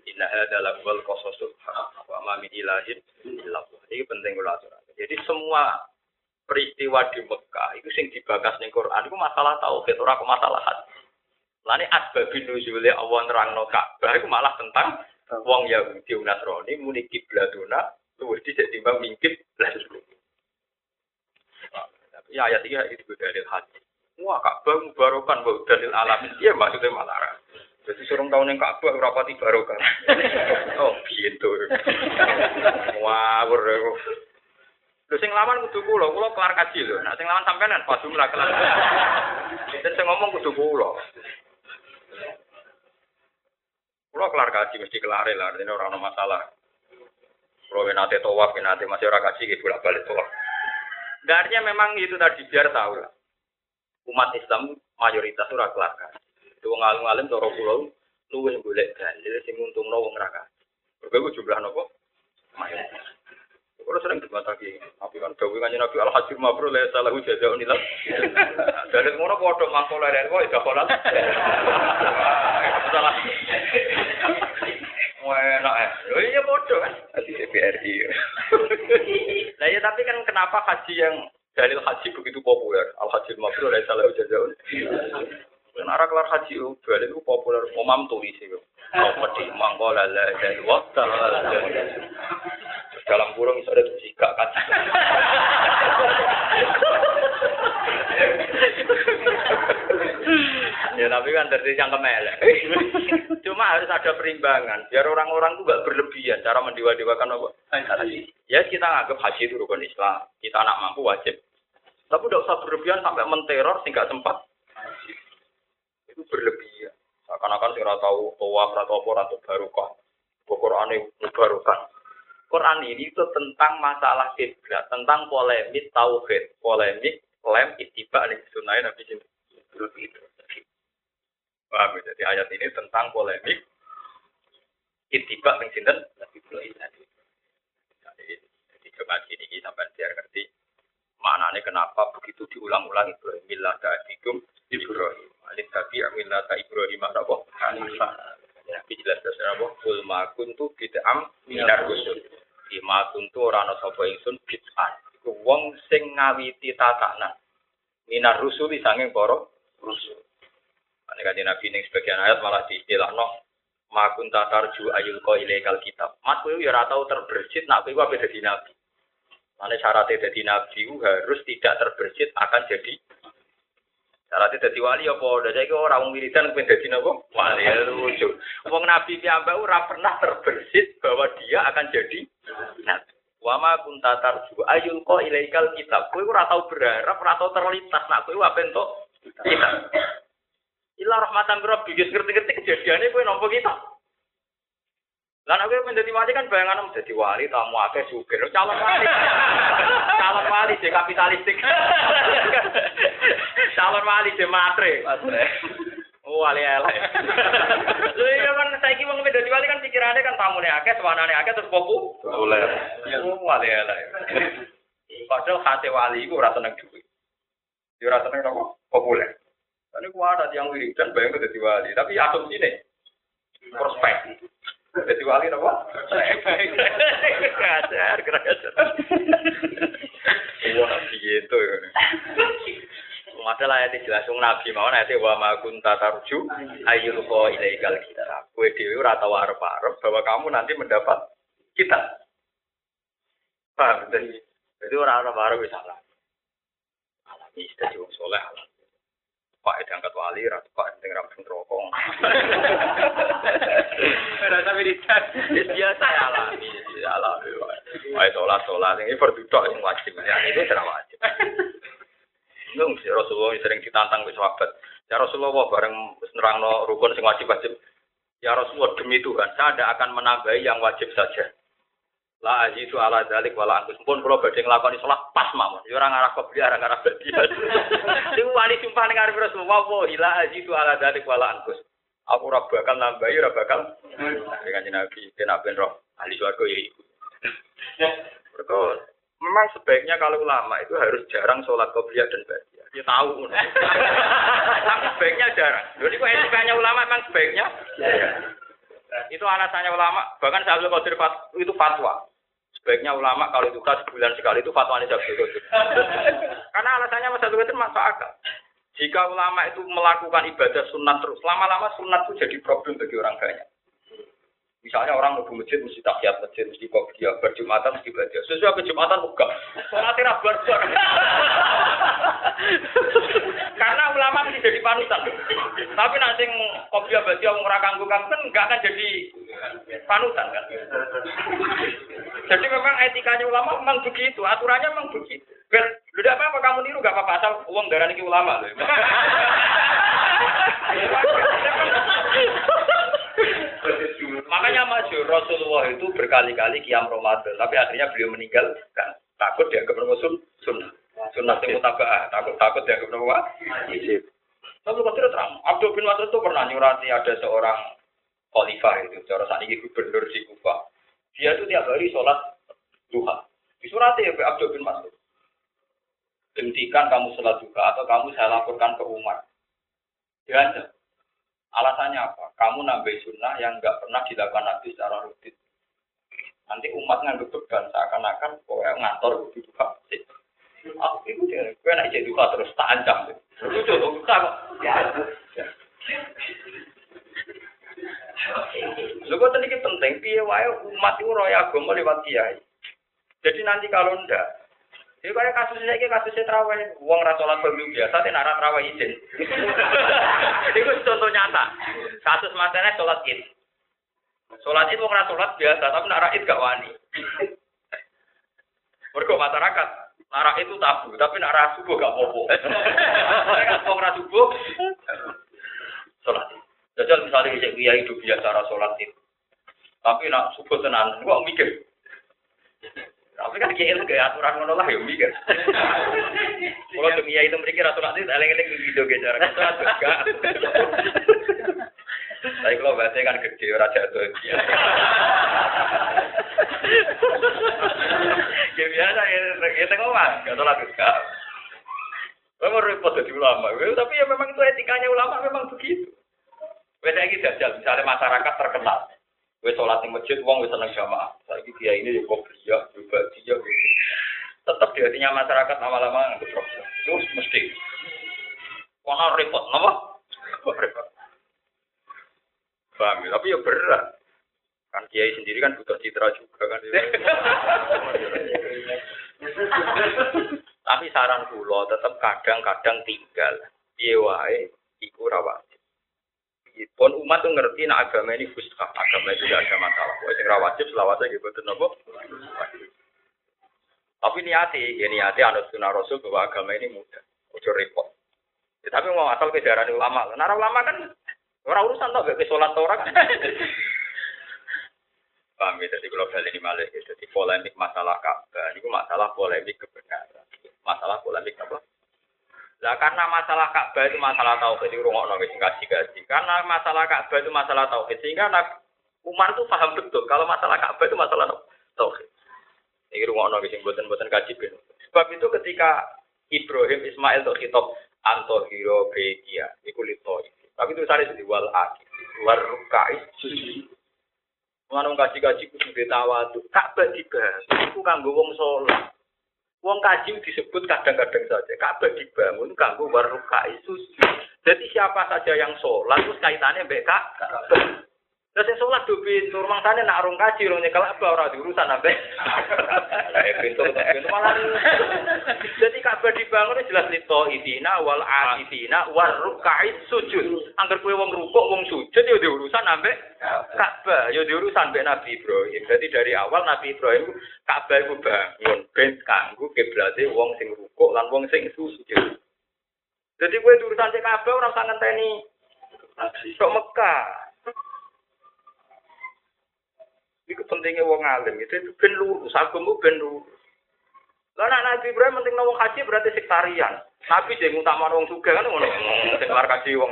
inna hadha lakwal qasasul wa ma min ilahin illallah. Ini penting kula Jadi semua peristiwa di Mekah itu sing dibakas ning Quran itu masalah tauhid ora masalah hati. Lani asbabin nuzule Allah nerangno Ka'bah itu malah tentang wong Yahudi Nasrani muni kiblatuna luwih dhisik timbang mingkit lah Tapi ayat ini itu dalil hati. Wah Ka'bah mubarokan wa dalil alamin. Iya maksudnya malah jadi suruh tahun yang Ka'bah rapati barokah. oh gitu. Wah, Lho sing lawan kudu kula, kula kelar kaji lho. Nah sing lawan sampean pas jumlah kelar. Dan sing ngomong kudu kula. Kula kelar kaji mesti kelar lah, ini ora ono masalah. Kula nate tawaf, nate masih ora kaji gitu bolak balik tawaf. Artinya memang itu tadi biar tahu lah. Umat Islam mayoritas ora kelar kaji. Itu wong alim-alim cara kula luwih golek dalil sing untungno wong ra kaji. Berbagai jumlah nopo? Mayoritas. Kalau sering dibatasi, tapi kan gawe kanjeng Nabi al hajir mabrur la salahu jazaa'un illa. Dari ngono padha mangkola dari kok gak pola. Salah. Enak ya. Oh iya padha kan. Di CPRI. Nah ya tapi kan kenapa haji yang dalil haji begitu populer? Al hajir mabrur la salahu jazaa'un. Karena arah kelar haji itu dalil itu populer. Umam tulis itu. Apa di mangkola la dari waktu dalam kurung bisa ada jika kan. ya tapi kan dari yang kemelek. Cuma harus ada perimbangan biar orang-orang itu gak berlebihan cara mendewa-dewakan apa. Ya kita anggap haji itu rukun Islam. Kita anak mampu wajib. Tapi udah usah berlebihan sampai menteror sehingga sempat. Itu berlebihan. Seakan-akan sih tahu tawaf atau apa atau barokah. Quran itu barokah. Quran ini itu tentang masalah kiblat, tentang polemik tauhid, polemik lem ittiba nih sunai Nabi Paham ya? Jadi ayat ini tentang polemik ittiba ning sinten Nabi Jadi coba gini ini sampai biar ngerti maknanya kenapa begitu diulang-ulang Ibrahim millah ta'adikum Ibrahim. Alif tabi amillah ta Ibrahim apa? Hanifah. Nabi jelas jelas apa? Kul ma kuntu bid'am minar rusul. Ima kuntu ora ana sapa ingsun bid'ah. Iku wong sing ngawiti tatanan. Minar rusul sanging para rusul. Ane kanjeng Nabi ning sebagian ayat malah diistilahno ma kunta tarju ayul ko ilaikal kitab. Mat kowe ya ora tau terbersit nak kowe apa dadi nabi. Mane syaratnya jadi nabi harus tidak terbersit akan jadi Syaratnya jadi wali apa? Udah saya orang wiridan pengen jadi napa? Wali ya lucu. Wong nabi piyambak ora pernah terbersit bahwa dia akan jadi nabi. Wama kunta tarju ayul ko ilaikal kitab. Kowe ora tau berharap, ora tau terlintas nak kowe apa entuk kitab. Ila rahmatan rabbi wis ngerti-ngerti kejadiannya kowe nampa kita. Nek kowe menjadi wali kan bayangan menjadi wali tamu akeh sugih calon wali. calon wali je kapitalistik. calon wali je matre. Matre. Oh, wali elek. Lho iya kan saiki wong menjadi wali kan pikirannya kan tamune akeh, sewanane akeh terus popu. Populer. Oh, wali elek. Padahal hati wali iku ora seneng duit. Ya ora seneng apa? Populer. Kan iku ada yang wiridan bayang dadi wali, tapi asumsi nih prospek. Jadi wali apa? Ngajar, ngajar. Wah, gitu ya. Padahal ayat jelas wong Nabi mau ayat wa ma kunta tarju ayyul ko ilaikal kitab. Kowe dhewe ora tau arep-arep bahwa kamu nanti mendapat kitab. Paham? Jadi, jadi orang arep-arep wis salah. Alami dadi wong saleh alami. Pak diangkat wali, ratu pak yang rampung rokok. Rasa militan. biasa ya alami, ya alami. Wah, sholat sholat ini berduduk yang wajib, ya itu tidak wajib. Nung si Rasulullah yang sering ditantang ke sahabat. Ya Rasulullah bareng nerangno rukun sing wajib wajib. Ya Rasulullah demi Tuhan, saya tidak akan menambahi yang wajib saja. La azizu ala dalik wala angkus. Pun kula badhe nglakoni salat pas mawon. Ya ora ngarah kebliya, ora ngarah badian. Sing wali sumpah ning arep Rasulullah, wa la azizu ala dalik wala angkus. Aku ora bakal nambahi, ora bakal. Dengan Nabi, kena ben roh ahli swarga ya iku. Mereka memang sebaiknya kalau ulama itu harus jarang sholat qobliyah dan badiah. Dia tahu. Tapi sebaiknya jarang. Jadi kok etikanya ulama memang sebaiknya itu alasannya ulama. Bahkan Syaikhul Qadir itu fatwa. Sebaiknya ulama kalau itu sebulan sekali itu fatwa Syaikhul Qadir. Karena alasannya Mas Syaikhul Qadir masuk akal. Jika ulama itu melakukan ibadah sunat terus, lama-lama sunat itu jadi problem bagi orang banyak. Misalnya orang mau masjid mesti tahiyat masjid, mesti dia berjumatan mesti baca. Sesuai ke jumatan enggak. Sholat barbar. Ulama mesti jadi panutan. Tapi nanti kopiah baca wong ora kanggo kan enggak akan jadi panutan kan. Jadi memang etikanya ulama memang begitu, aturannya memang begitu. Ber, udah apa apa kamu niru gak apa-apa asal uang darah ini ulama. Makanya masyur Rasulullah itu berkali-kali kiam Ramadan, tapi akhirnya beliau meninggal kan takut dia kebermusuh sunnah. Sunnah yang mutabah, takut takut dia kebermusuh wajib. Tapi tidak terang, Abdul bin Mas'ud itu pernah nyurati ada seorang khalifah itu, cara saat ini gubernur di Kufa. Dia itu tiap hari sholat duha. Di surat ya Abdul bin Mas'ud. Hentikan kamu sholat juga atau kamu saya laporkan ke umat. Diajar. Alasannya apa? Kamu nambah sunnah yang nggak pernah dilakukan Nabi secara rutin. Nanti umat nganggep beban seakan-akan pokoknya ngantor begitu Pak. Aku itu dia, gue nak jadi duka terus tak ancam. Coba duka kok. Ya. Lho kok tadi penting, piye wae umat itu roya agama lewat kiai. Jadi nanti kalau ndak, ini kayak kasus ini kasusnya terawih, uang rasolat pemilu biasa, tidak arah terawih izin. Itu contoh nyata. Kasus matanya sholat id. Sholat id uang rasolat biasa, tapi nara id gak wani. Mereka masyarakat, nara itu tabu, tapi nara subuh gak popo. Mereka uang subuh, sholat id. Jajal misalnya bisa kiai hidup biasa sholat id. Tapi nak subuh tenan, gua mikir. Tapi kan kiai itu kayak aturan ngono lah ya mikir. Kalau dunia itu mikir aturan itu eling-eling video gitu cara kita juga. Tapi kalau bahasa kan gede ora jatuh. Ya biasa ya ya tengok mas, gak salah juga. Memang repot jadi ulama, tapi ya memang itu etikanya ulama memang begitu. Beda lagi jajal, misalnya masyarakat terkenal, Wes sholat di masjid, uang wes seneng jamaah. Lagi dia ini kok dia juga dia gitu. Tetap di hatinya masyarakat lama-lama problem. Itu mesti. Wah repot, nama? Repot. Paham ya? Tapi ya berat. Kan kiai sendiri kan butuh citra juga kan. Tapi saran kulo tetap kadang-kadang tinggal. Piye wae iku rawat. Pun umat tuh ngerti nak agama ini fuskah, agama itu tidak ada masalah. Wah, sing wajib selawatnya gitu betul nopo. Tapi niati, ya niati anut sunnah rasul bahwa agama ini mudah, ojo repot. Ya, tapi mau asal kejaran ulama, nara ulama kan orang urusan tau gak sholat orang. Paham ya, jadi kalau ini malah, jadi polemik masalah Ka'bah, ini masalah polemik kebenaran. Masalah polemik apa? Lah karena masalah Ka'bah itu masalah tauhid itu rungokno wis gaji-gaji. Karena masalah Ka'bah itu masalah tauhid sehingga Umar itu paham betul kalau masalah Ka'bah itu masalah tauhid. Iki rungokno wis mboten-mboten kaji ben. Sebab itu ketika Ibrahim Ismail untuk kitab Antohiro Begia, iku lito. Tapi itu sare di wal akid, war rukai. Ngono kaji-kaji kudu ditawadu. Ka'bah dibahas, iku kanggo wong saleh. Wong kaji disebut kadang-kadang saja. Ka'bah dibangun kanggo warukai sujud. Jadi siapa saja yang sholat terus kaitannya mbek Ka'bah. Terus yang sholat do pintu, rumah sana nak arung kaji, rong nyekel apa ora diurusan sampai. Eh pintu pintu malah. Jadi Ka'bah dibangun jelas lito idina wal akifina warukai sujud. Angger kowe wong rukuk wong sujud ya diurusan sampai Ka'bah, ya diurusan mbek Nabi Ibrahim. Jadi dari awal Nabi Ibrahim Ka'bah iku bangun ben kanggo kiblate wong sing rukuk lan wong sing sujud. Jadi kowe urusan cek Ka'bah ora usah ngenteni sok Mekah. Iku pentingnya wong alim itu itu ben lurus, agama ben lurus. Lah nek Nabi Ibrahim penting wong haji berarti sektarian. Nabi sing utama wong sugih kan ngono. Sing kaji wong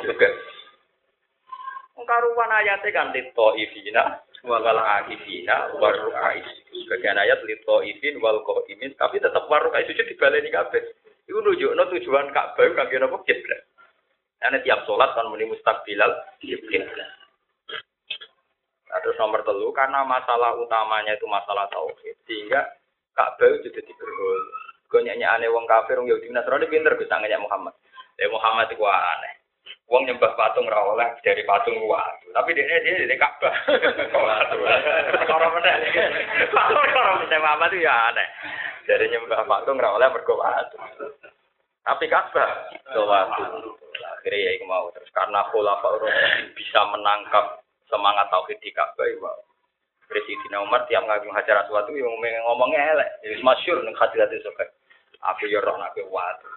sugih. Wong karuan ayate kan lito ifina wal akifina war rukai. Sebagian ayat lito ifin wal qaimin tapi tetap war rukai sujud dibaleni kabeh. Iku nunjukno tujuan Ka'bah kangge napa kiblat. Karena tiap sholat kan muni mustaqbilal kiblat. Terus nomor telu karena masalah utamanya itu masalah tauhid sehingga Ka'bah itu jadi berhul. Gue nyanyi aneh wong kafir wong Yahudi Nasrani pinter bisa nanya Muhammad. Eh Muhammad itu aneh. Wong nyembah patung ra oleh dari patung watu. Tapi dia dia dari Ka'bah. Orang mana? Orang mana Muhammad itu ya aneh. Dari nyembah patung ra oleh. Tapi Ka'bah watu. Akhirnya ya mau terus karena khulafa bisa menangkap semangat tauhid di Ka'bah ya. Presiden Umar tiap ngagung hajar aswad itu yang ngomongnya elek. Jadi masyur ning hadirat itu Aku yo roh nabi watu.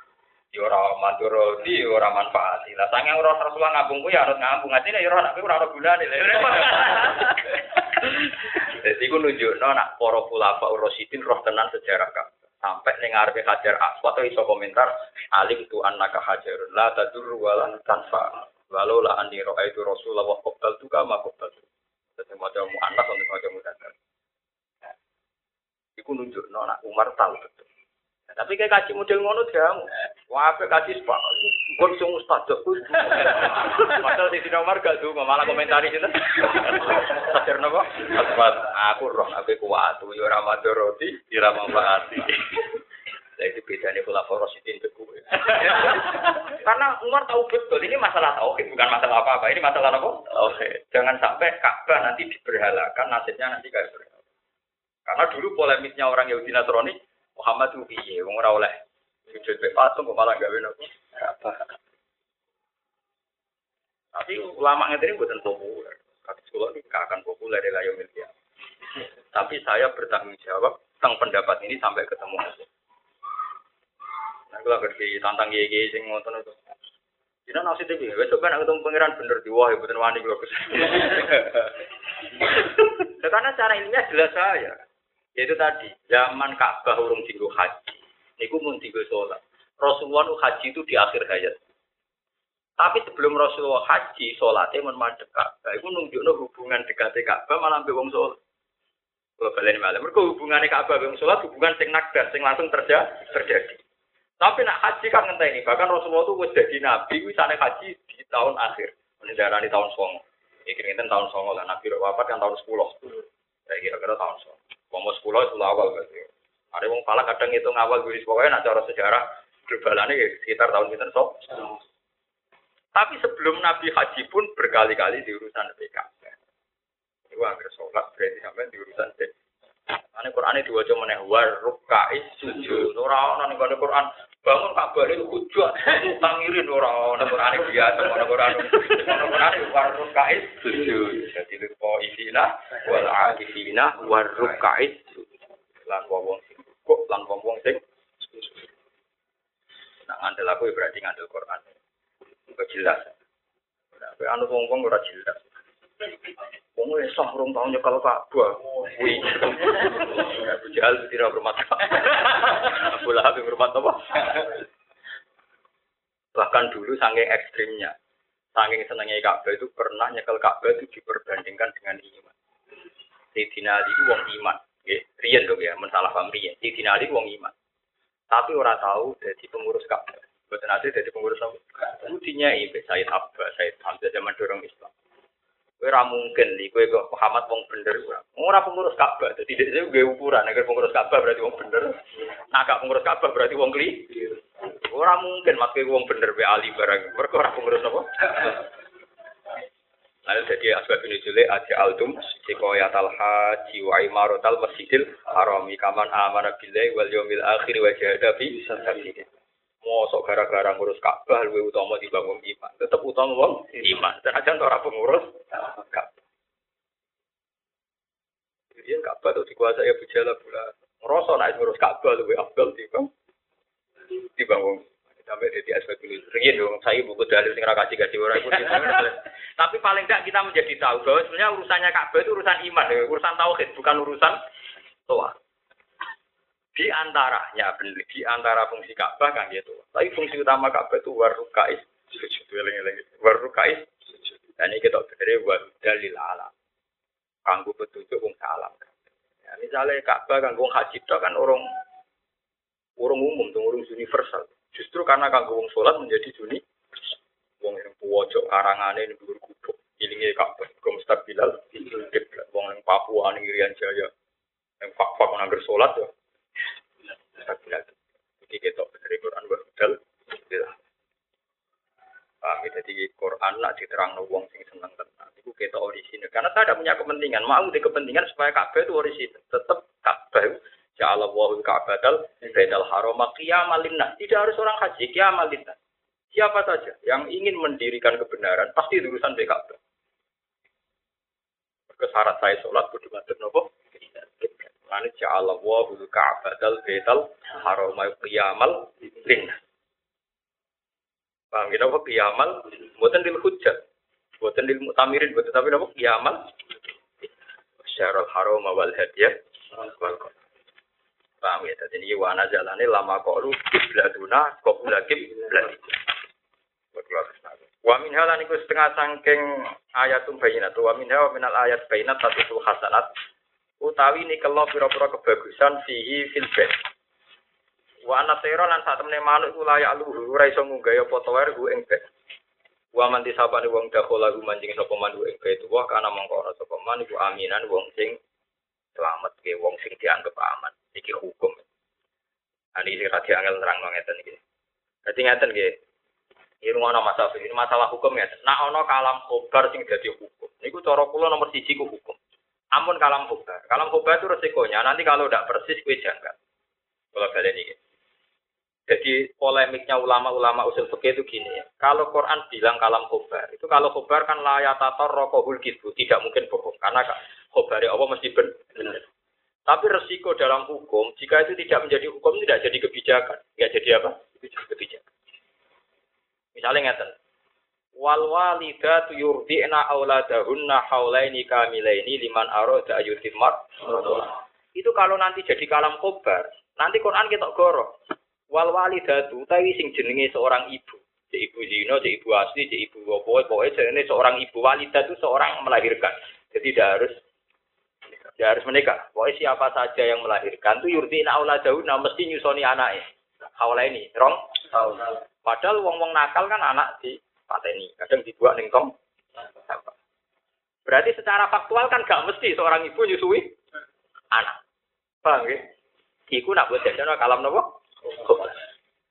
Yo ora mandoro di ora manfaat. Lah sange ora Rasulullah ngabung ku ya harus ngabung. Atine yo ora nabi ora ora gunane. Jadi ku nunjukno nak para khulafa Rasyidin roh tenan sejarah Ka'bah. Sampai ning ngarepe Hajar Aswad iso komentar alim tu annaka hajarun la tadur wa lan tanfa. Walau la andi itu Rasulullah wa qabdal tu kama qabdal tu. Jadi macam mu'annas untuk macam mudakar. Iku Iku nunjukno nak Umar tahu betul. Nah, tapi kayak kaji model ngono jamu. Wah, apa kaji sepak. Gue bisa ustad kok. Padahal di sini Umar gak tuh malah komentari itu. Sadar? Asmat, aku roh, aku kuat. Yo ora madoroti, ora manfaati. Itu bedanya pula poros itu itu Karena Umar tahu betul ini masalah tauhid bukan masalah apa-apa. Ini masalah apa? Oke. Jangan sampai Ka'bah nanti diberhalakan, nasibnya nanti kayak berhala. Karena dulu polemisnya orang Yahudi Nasrani, Muhammad itu piye, wong oleh sujud be patung kok malah gawe nopo. Tapi ulama ngene bukan populer. Kata sekolah ini gak akan populer media. Tapi saya bertanggung jawab tentang pendapat ini sampai ketemu. Nah, kalau ngerti tantang gigi sing ngotot itu. Dina nasi TV, besok kan ketemu pangeran bener di wah, bener wani kalau Karena cara ininya jelas saya. Yaitu tadi, zaman Ka'bah urung tinggal haji. Niku mun tinggal sholat. Rasulullah haji itu di akhir hayat. Tapi sebelum Rasulullah haji, sholatnya mun madhep Ka'bah. Itu nunjukno hubungan dekatnya Ka'bah malah ambil wong sholat. Kalau kalian malam, mereka hubungannya Ka'bah wong sholat hubungan sing nakdar, sing langsung terjadi. terjadi. Tapi nak haji kan ngenteni, bahkan Rasulullah itu wis jadi nabi wisane haji di tahun akhir. Mendarani tahun songo. Iki ngenten tahun songo lah nabi wafat kan tahun 10. Saya kira-kira tahun songo. Pomo 10 itu awal berarti. Ada wong pala kadang itu ngawal guris pokoknya nak cara sejarah globalane sekitar tahun pinten sok. Tapi sebelum Nabi haji pun berkali-kali di urusan PKB. Itu hampir sholat berarti sampai di urusan PKB. Ane Quran itu diwaca meneh war rukai sujud. Ora ana ning Quran bangun Ka'bah itu hujat tangirin ora ana Quran biasa ana Quran. Ana Quran war rukai sujud. Jadi lepo isina wal akifina war rukai lan wong sing kok lan wong sing Nah, ngandel aku berarti ngandel Quran. Enggak jelas. Nah, anu wong-wong ora jelas. Wong wis sah rong tahun nyekel Ka'bah. Kuwi. Abu Jahal tidak hormat. Abu Lahab hormat apa? Bahkan dulu saking ekstrimnya, saking senengnya Ka'bah itu pernah nyekel Ka'bah itu diperbandingkan dengan iman. Sayyidina Ali itu wong iman. Nggih, dong ya, mensalah paham riyen. Sayyidina Ali wong iman. Tapi ora tahu jadi pengurus Ka'bah. Boten ate jadi pengurus apa? Budinya ibe Sayyid Abbas, Sayyid Hamzah zaman dorong Islam. Kowe ora mungkin li kowe kok Muhammad wong bener ora. Ora pengurus Ka'bah. Dadi dhek dhewe gawe ukuran nek pengurus Ka'bah berarti wong bener. Nah gak pengurus Ka'bah berarti wong kli. Ora mungkin kowe wong bener be ali barang. Mergo ora pengurus apa? Lalu jadi asbab ini jule aja altum sikoyat al haji wa imaratal masjidil harami kaman amana billahi wal yawmil akhir wa jahada fi sabilillah. Mosok gara-gara ngurus Ka'bah luwih utama dibangun iman. Tetep utama wong iman. Senajan ora pengurus Ka'bah. Jadi Ka'bah itu dikuasai Abu Jahal pula. Ngerasa naik ngurus Ka'bah luwih afdal dibang dibangun. Sampai di asbab ini. Ringin dong, saya buku dalil sing kasih kasih orang. Tapi paling tidak kita menjadi tahu bahwa sebenarnya urusannya Ka'bah itu urusan iman, urusan tauhid, bukan urusan toa. Di antaranya, di antara fungsi Ka'bah kan gitu. Tapi fungsi utama Ka'bah itu warukais sujud, warukais sujud. Dan ini kita berdiri dalil alam. Kanggu petunjuk wong salam. Ya, misalnya Ka'bah kan wong haji kan orang orang umum, tuh orang universal. Justru karena kanggo wong sholat menjadi juni. Wong yang pojok karangane ini dhuwur gubuk. Ilinge Ka'bah, kok mustabilal, wong yang Papua ning Irian Jaya. Yang fak-fak nangger sholat ya. Mustabilal. Iki ketok dari Quran wa hudal. Paham ya? Jadi Quran nak diterang wong sing seneng tenan. Iku ketok orisinil. Karena saya tidak punya kepentingan. Mau di kepentingan supaya Ka'bah itu orisinil. Tetap Ka'bah Ya Allah wahul ka'batal bainal haram qiyamal linnas. Tidak harus orang haji qiyamal linnas. Siapa saja yang ingin mendirikan kebenaran pasti urusan Ka'bah. Kesyarat saya sholat kudu ngadep nopo? Lalu ja'ala wahul ka'batal bainal haram qiyamal linnas. Paham kita apa qiyamal? Buatan lil hujjat. Buatan lil mutamirin. Buatan tapi apa qiyamal? Syarul haram wal hadiyah. Wal Paham ya? Jadi ini wana jalane lama koru kiblatuna kopula kiblat. Wa min halan iku setengah sangking ayatum bayinat. Wa min hawa minal ayat bayinat satu hasanat. Utawi nikelo pira-pira kebagusan fihi fil bait. Wa ana tera lan sak temene manuk iku layak luhur ora iso ngunggah apa tower ku ing bait. Wa man disabane wong dakhala ku manjing sapa manuk ing bait wa kana mongko ana sapa man iku aminan wong sing selamat ke wong sing dianggap aman. Iki hukum. Ani iki radi angel nerang ngeten iki. Dadi ngeten nggih. Ini rumah masalah ini masalah hukum ya. Nah, ono kalam khobar sing jadi hukum. Niku cara kula nomor siji ku hukum. Ampun kalam khobar. Kalam khobar itu resikonya nanti kalau tidak persis kue janggal. Kalau kalian ini. Jadi polemiknya ulama-ulama usul fikih itu gini ya. Kalau Quran bilang kalam khobar, itu kalau khobar kan layatator rokohul gitu, tidak mungkin bohong. Karena khobar ya Allah mesti benar. Tapi resiko dalam hukum, jika itu tidak menjadi hukum, tidak jadi kebijakan. Tidak jadi apa? Kebijakan. Misalnya ngeten. Wal walidatu yurdi'na auladahunna haulaini kamilaini liman arada ayutimmat. Itu kalau nanti jadi kalam kobar, nanti Quran kita goro. Wal walidatu utawi sing jenenge seorang ibu. Cek ibu zino, cek ibu asli, cek ibu apa, pokoknya jenenge seorang ibu walidah itu seorang melahirkan. Jadi tidak harus tidak harus menikah. Pokoknya siapa saja yang melahirkan itu yurdi'na auladahunna mesti nyusoni anaknya. Haulaini, rong? Padahal wong-wong nakal kan anak di pateni, kadang dibuat ning tong. Berarti secara faktual kan gak mesti seorang ibu nyusui anak. Paham ya? Iku nak buat jajan kalam nopo?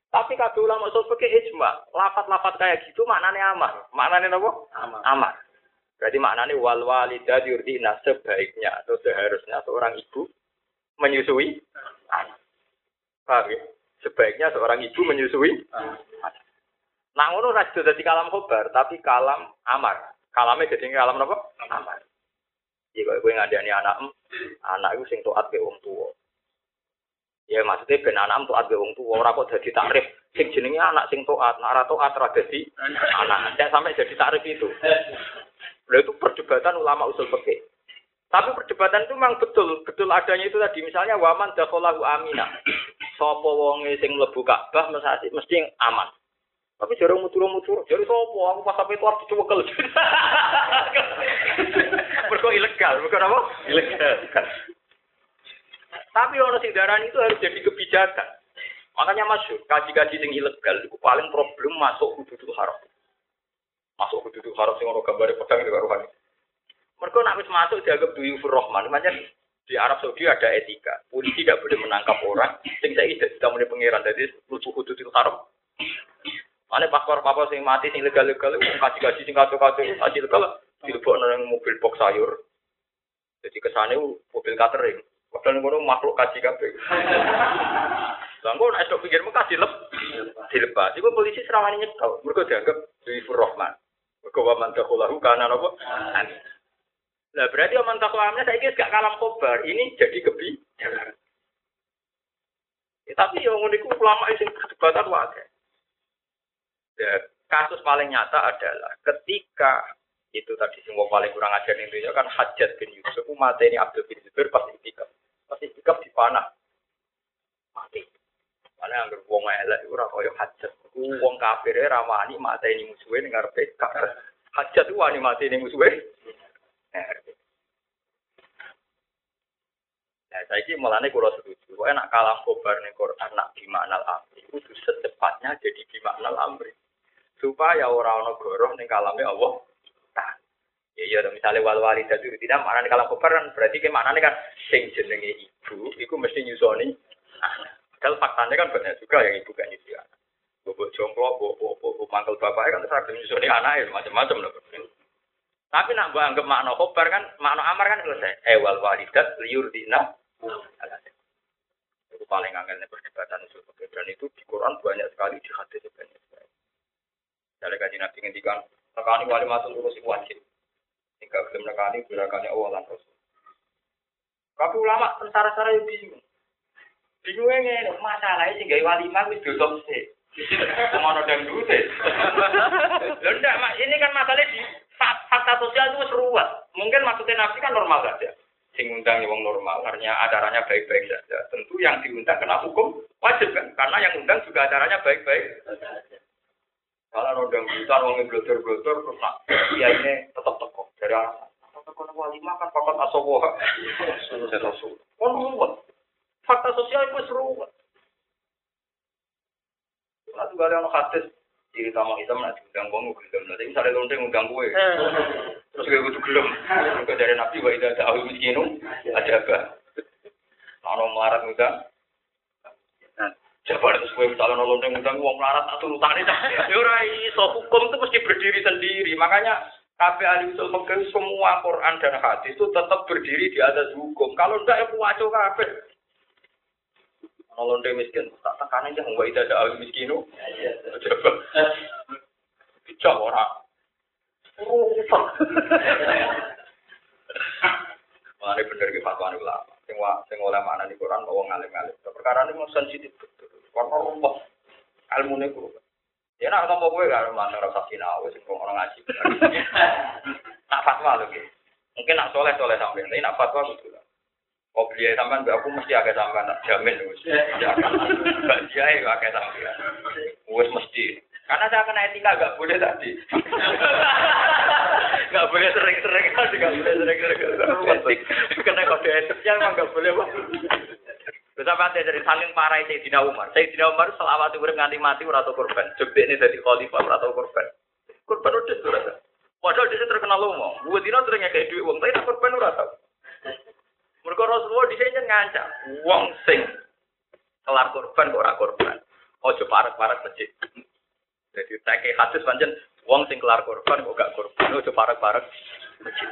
Tapi kabeh ulama usul fikih ijma, lafat-lafat kayak gitu maknanya amar. Maknanya nopo? Amar. Berarti maknanya wal walidah yurdina sebaiknya atau seharusnya seorang ibu menyusui anak. Paham ya? Sebaiknya seorang ibu menyusui Nah ngono ra dadi kalam khobar, tapi kalam amar. Kalame dadi kalam apa? Amar. Iya kok kowe ngandani anak anak iku sing taat ke wong tuwa. Ya maksudnya ben anak taat ke wong tuwa, ora kok dadi takrif sing jenenge anak sing taat, nek ora taat ora dadi anak. Tidak sampai jadi takrif itu. Lalu itu perdebatan ulama usul fikih. Tapi perdebatan itu memang betul, betul adanya itu tadi. Misalnya waman dakhalahu amina. Sapa wonge sing mlebu Ka'bah mesti aman. Tapi jarang mutur-mutur, jadi sopo, aku pas sampai itu harus dicewekel. Mereka ilegal, bukan apa? Ilegal. Tapi orang sing darani itu harus jadi kebijakan. Makanya masuk, kaji-kaji sing ilegal itu paling problem masuk hududul haram. Masuk hududul haram sing orang gambar pedang di karuan. Mereka nak wis masuk dianggap duyufur rahman. Makanya di Arab Saudi ada etika. Polisi tidak boleh menangkap orang sing saya tidak tidak mulai pangeran. Jadi lucu hududul haram. Mana paspor papa sing mati sing legal-legal kaji kaji sing kacau-kacau kaji legal dilebok nang mobil box sayur. Jadi kesane mobil catering. Padahal ngono makhluk kaji kabeh. Lah engko nek esuk pikir Mekah dilep dilepas. Iku polisi serawani nyekel. Mergo dianggap Dwi Rahman. Mergo wa man dakhalahu kana napa? Lah berarti aman taklamnya saya kira gak kalam kobar. Ini jadi kebijakan. Ya, tapi yang unik ulama sing perdebatan wae. Ya, kasus paling nyata adalah ketika itu tadi semua paling kurang ajar itu ya kan Hajat bin Yusuf mati ini Abdul bin Zubair pasti itikaf. Pasti itikaf di panah. Mati. Mana yang berbuang elek itu ora koyo Hajat wong kafir ramani mati ini musuhnya dengar PK Hajat itu wani mati ini musuhnya. Nah, saya ini mulanya kalau setuju, kalau nak kalam kobar nih Quran nak gimana amri, itu secepatnya jadi gimana amri supaya orang ono goroh ning kalame Allah. Nah, ya ya misalnya wal walidah itu tidak mana nih kalam kobar kan berarti ke mana kan sing jenenge ibu, itu mesti nyusoni anak. Padahal faktanya kan banyak juga yang ibu kan nyusoni anak. Bobok jomplo, bobok bobok mangkel bapaknya kan terus nyusoni anak macam-macam loh. Tapi nak gua anggap makna kobar kan, makna amar kan selesai. Eh wal walidat liur dina. Itu paling angelnya perdebatan usul dan itu di Quran banyak sekali di hadis banyak sekali. Dari kaji nabi ngendikan, nekani wali masuk lurus itu wajib. Jika belum nekani, gerakannya Allah dan Rasul. Ulama tentara-tentara yang bingung. Ngene, masalahnya sih gak wali mah wis dosa sih. Semono dan dute. Lho ndak, Mak, ini kan masalahnya di fakta sosial itu seruat. Mungkin maksudnya nabi kan normal saja. Sing undang wong normal, artinya acaranya baik-baik saja. Tentu yang diundang kena hukum wajib kan, karena yang undang juga acaranya baik-baik. Kalau undang buta, wong blotor-blotor, terus nak, ya ini tetap teko dari alasan. kono walimah kan fakot asowoha. Saya rasul. Kon ruwet. Fakta sosial itu seru. Nah, tuh gak ada hadis ciri utama hitam nak diundang gelem. Nanti misalnya lonteng ngundang kue. Terus gue kudu gelem. Dari nabi wa ida ta'awi miskinu ada apa? Ono melarat ngundang. Coba terus gue misalnya lonteng ngundang wong melarat atau utane Ya ora iso hukum itu mesti berdiri sendiri. Makanya Kabeh ahli usul fikih semua Quran dan hadis itu tetap berdiri di atas hukum. Kalau enggak ya puwaco kabeh. Kalau dia miskin, tak tekan aja nggak itu ada miskinu. Coba. Bijak orang. Rusak. Mana bener ke fatwa ulama. Sing wa sing oleh mana di Quran mau ngalim-ngalim. Perkara ini mau sensitif betul. Karena rumput. Ilmu nih Ya nak tompo kowe gak mantan rasa sinau sing orang ngaji. Nak fatwa lho ki. Mungkin nak soleh soleh sampean, tapi nak fatwa kudu lah. Kok beliau sampean aku mesti agak sampean tak jamin wis. Mbak dia ya agak sampean. Wis mesti. Karena saya kena etika gak boleh tadi. Gak boleh sering-sering tadi, gak boleh sering-sering. Kena kode etiknya emang gak boleh. Bisa mati dari saling parah Sayyidina Umar. Sayyidina Umar selawat itu nganti mati ora tau korban. Jebek ini dari khalifah ora tau korban. Korban udah ora tau. Padahal dia terkenal lomo. Dua dino sering kayak duit uang, tapi korban ora tau. Mereka Rasulullah di sini ngancam, uang sing kelar korban kok ora korban. Ojo parek-parek masjid. Jadi kayak hadis panjen, uang sing kelar korban kok gak korban. Ojo parek-parek masjid.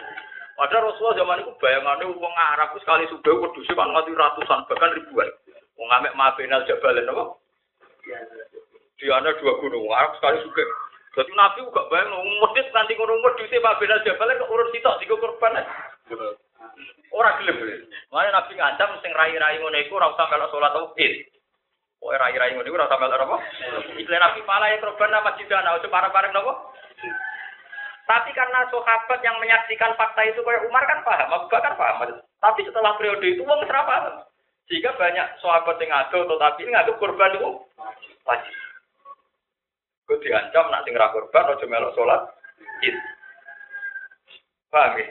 Padahal Rasulullah zaman itu bayangannya uang Arab sekali sudah wedus kan mati ratusan bahkan ribuan. Wong ngamek mabenal jabalen apa? Di ana dua gunung Arab sekali sudah. Jadi Nabi juga bayang medit nanti ngono wedus mabenal jabalen kok urus sitok digo korban. Ora gelem. Mana Nabi ngancam sing rai-rai ngono iku ora usah melok salat id. Oh rai-rai ngono iku ora melok apa? Istilah Nabi pala ya korban nama jidana ojo parang-parang napa? Tapi karena sahabat yang menyaksikan fakta itu kayak Umar kan paham, Abu Bakar paham. Tapi setelah periode itu wong serap paham. Sehingga banyak sahabat yang ngadu tetapi ngadu korban itu wajib. Gue diancam nak sing korban ojo melok salat id. Paham ya?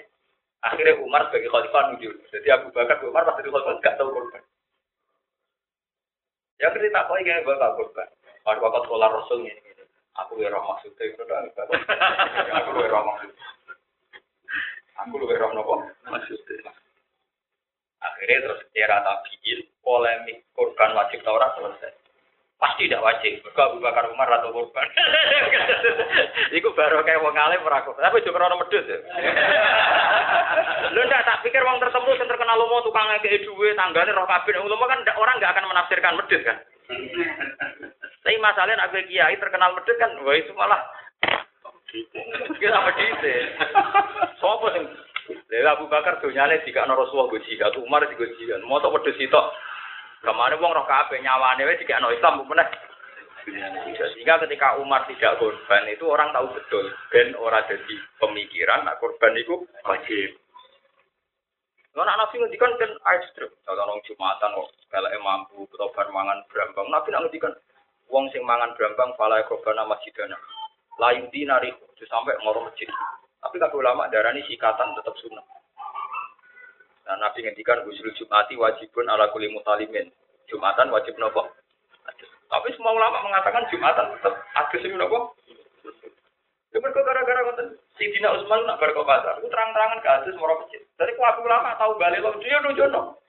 Akhirnya Umar sebagai khalifah nunjuk. Jadi Abu Bakar Umar pas jadi khalifah gak tahu korban. Ya cerita kok iki bakal korban. Pas waktu sekolah Rasul ini. Aku lebih roh maksudnya itu dah. Aku lebih roh maksudnya. Aku lebih roh nopo maksudnya. Akhirnya terus era tabiin polemik korban wajib Taurat selesai. Pasti tidak wajib. Mereka Abu Bakar Umar atau korban. Iku baru kayak wong alim ora Tapi juga orang medhus ya. Lu ndak tak pikir wong tertentu yang terkenal lomo tukang ngekeki duwe tanggane roh kabeh. Lomo kan orang nggak akan menafsirkan medhus kan. Tapi masalahnya nak kiai terkenal medhit kan, wah itu malah kita medhit. Sopo sing Lha Abu Bakar donyane dikakno Rasulullah go jihad, Umar digo jihad. Mosok wedhus sitok. Ke mana wong roh kabeh nyawane wis dikakno Islam meneh. Sehingga ketika Umar tidak korban itu orang tahu betul ben ora jadi pemikiran nak korban itu wajib. Lah nak nabi ngendikan kan ekstrem. Kalau nong Jumatan kok kalau mampu bertobat mangan berambang. Nabi nak ngendikan wong sing mangan brambang fala korban masjidana. Lain dinari itu sampai ngoro masjid. Tapi kalau ulama darani sikatan tetap sunnah. Nah, Nabi ngendikan usul Jumati wajibun ala kulli mutalimin. Jumatan wajib nopo? Tapi semua ulama mengatakan Jumatan tetap ada sing nopo? Ya mereka gara-gara ngoten Sidina Utsman nak bar pasar, itu terang-terangan ke atas moro masjid. Dari kuat ulama tahu balik lo dia nunjono.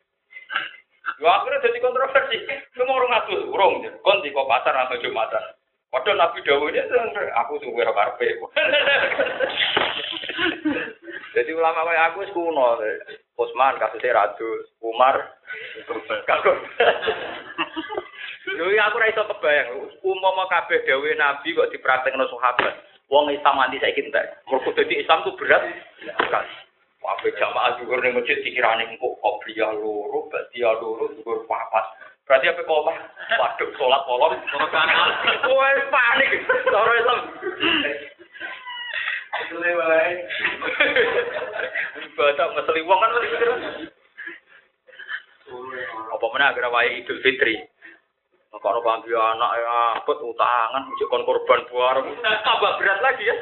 Yo akhirnya jadi kontroversi. Lu mau ngatus urung, kon di kok pasar atau jumatan. Padahal Nabi Dawud ini aku ora karpe. Jadi ulama kayak aku kuno. Usman kasusnya ratus, Umar kagum. Yo aku ra iso kebayang, umpama kabeh dawuh Nabi kok dipraktekno sahabat. Wong Islam nanti saya entek. Mergo dadi Islam tuh berat sekali. Wabe jamaah juga ning masjid dikirane engko qobliyah loro, ba'diyah loro, dhuwur papat. Berarti apa kok mah? Waduh, sholat polon, sholat kanal. Wah, panik. Cara Islam. Itu wae. Ibadah ngeseli wong kan Apa mana agar wae Idul Fitri. Kalau bagi anak ya, apa utangan, kon korban buar, tambah berat lagi ya.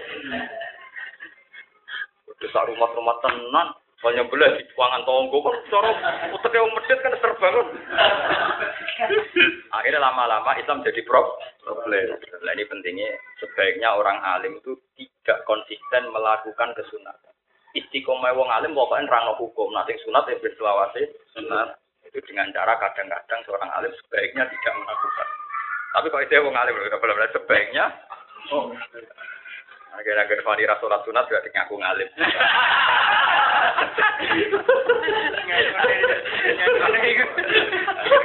desa rumah-rumah tenan, banyak belah di ruangan tonggo kan cara utek yang medit kan terbangun. Akhirnya lama-lama Islam jadi prop problem. Nah, ini pentingnya sebaiknya orang alim itu tidak konsisten melakukan kesunatan. Istiqomah wong alim pokoknya rangno hukum, nanti sunat yang berselawasi sunat itu dengan cara kadang-kadang seorang alim sebaiknya tidak melakukan. Tapi kalau itu wong alim, sebaiknya oh, Agar-agar Fani Rasulat Sunat berarti ngaku ngalim.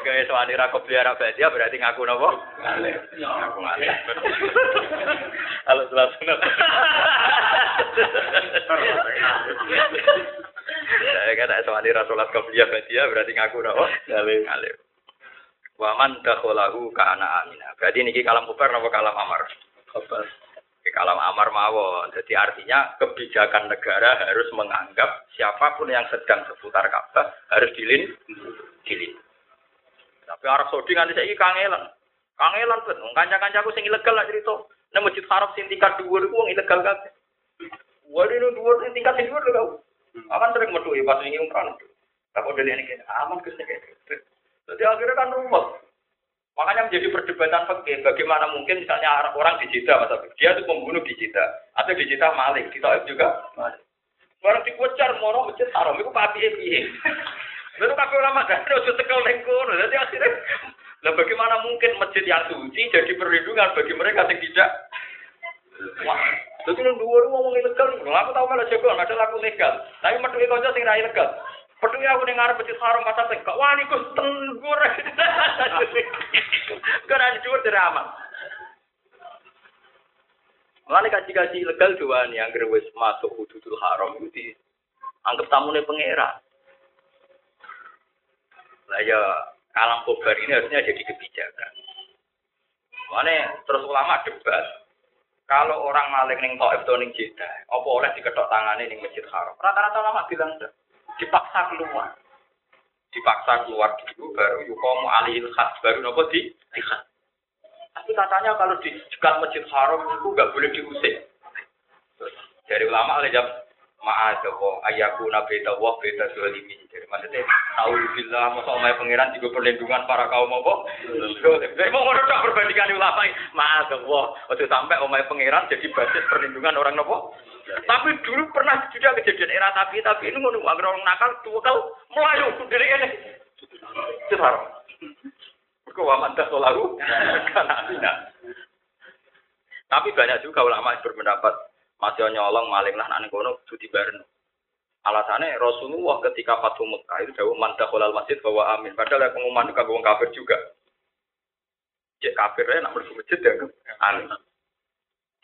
Gaya Fani Rakop Liara Badia berarti ngaku nopo? Ngaku ngalim. Kalau Sunat Sunat. Saya kan Fani Rasulat Koplia Badia berarti ngaku nopo? Ngalim. Ngalim. Waman dakholahu kana amina. Berarti ini kalam kubar nopo kalam amar? Kubar kalam amar mawon. Jadi artinya kebijakan negara harus menganggap siapa pun yang sedang seputar Ka'bah harus dilin dilin. Tapi Arab Saudi nganti saiki kangelan. Kangelan kan kanca-kancaku sing ilegal lah cerita. Nang Masjid Haram sing tingkat dhuwur iku wong ilegal kabeh. Waduh ini dhuwur sing tingkat dhuwur lho kau. Akan sering metu ya pas ini umroh. Tapi udah ini aman ke sini Jadi akhirnya kan rumah. Makanya menjadi perdebatan fakir. Bagaimana mungkin misalnya orang di Jeddah, masa dia itu pembunuh di Jeddah, atau di Jeddah Malik, di Taif juga Malik. Orang dikucar moro masjid haram itu papi piye. Lalu kabeh ulama kan ojo tekel ning. Jadi akhirnya lah bagaimana mungkin masjid yang suci jadi perlindungan bagi mereka yang tidak Wah, jadi nang dhuwur ngomong ilegal, aku tahu malah jago, ada laku legal. Tapi metu kanca sing ra ilegal. Peduli aku dengar masjid haram masa tengkak. Wah, ini kus tenggur. Karena di dhuwur drama. Mulane kaji-kaji ilegal dua nih yang wis masuk hududul haram itu di anggap tamune pangeran. Lah ya kalam kobar ini harusnya jadi kebijakan. Mana terus ulama debat, kalau orang maling ning Taif atau ning Jeddah, apa oleh diketok tangane ning Masjid Haram? Rata-rata ulama bilang dipaksa keluar. Dipaksa keluar dulu baru yukomu alil khas baru nopo di. Tapi katanya kalau di dekat masjid haram itu nggak boleh diusir. Dari ulama oleh jam ma'adawo ayaku nabi tawa beda zalimi. Jadi maksudnya tahu bila masa omai pangeran juga perlindungan para kaum apa? Jadi mau ngono tak perbandingan ulama ma'adawo. Waktu sampai omai pangeran jadi basis perlindungan orang nopo? Tapi dulu pernah juga kejadian era tapi tapi ini ngono agar orang nakal tuh kau melayu dari ini. Cetar. Kau aman dah solaru karena Tapi banyak juga ulama yang berpendapat masih nyolong maling lah nang kono cuti bareng. Alasannya Rasulullah ketika Fatu Mekah itu jauh mantah kolal masjid bahwa amin. Padahal pengumuman itu wong kafir juga. Cek kafirnya nak masuk masjid dianggap amin.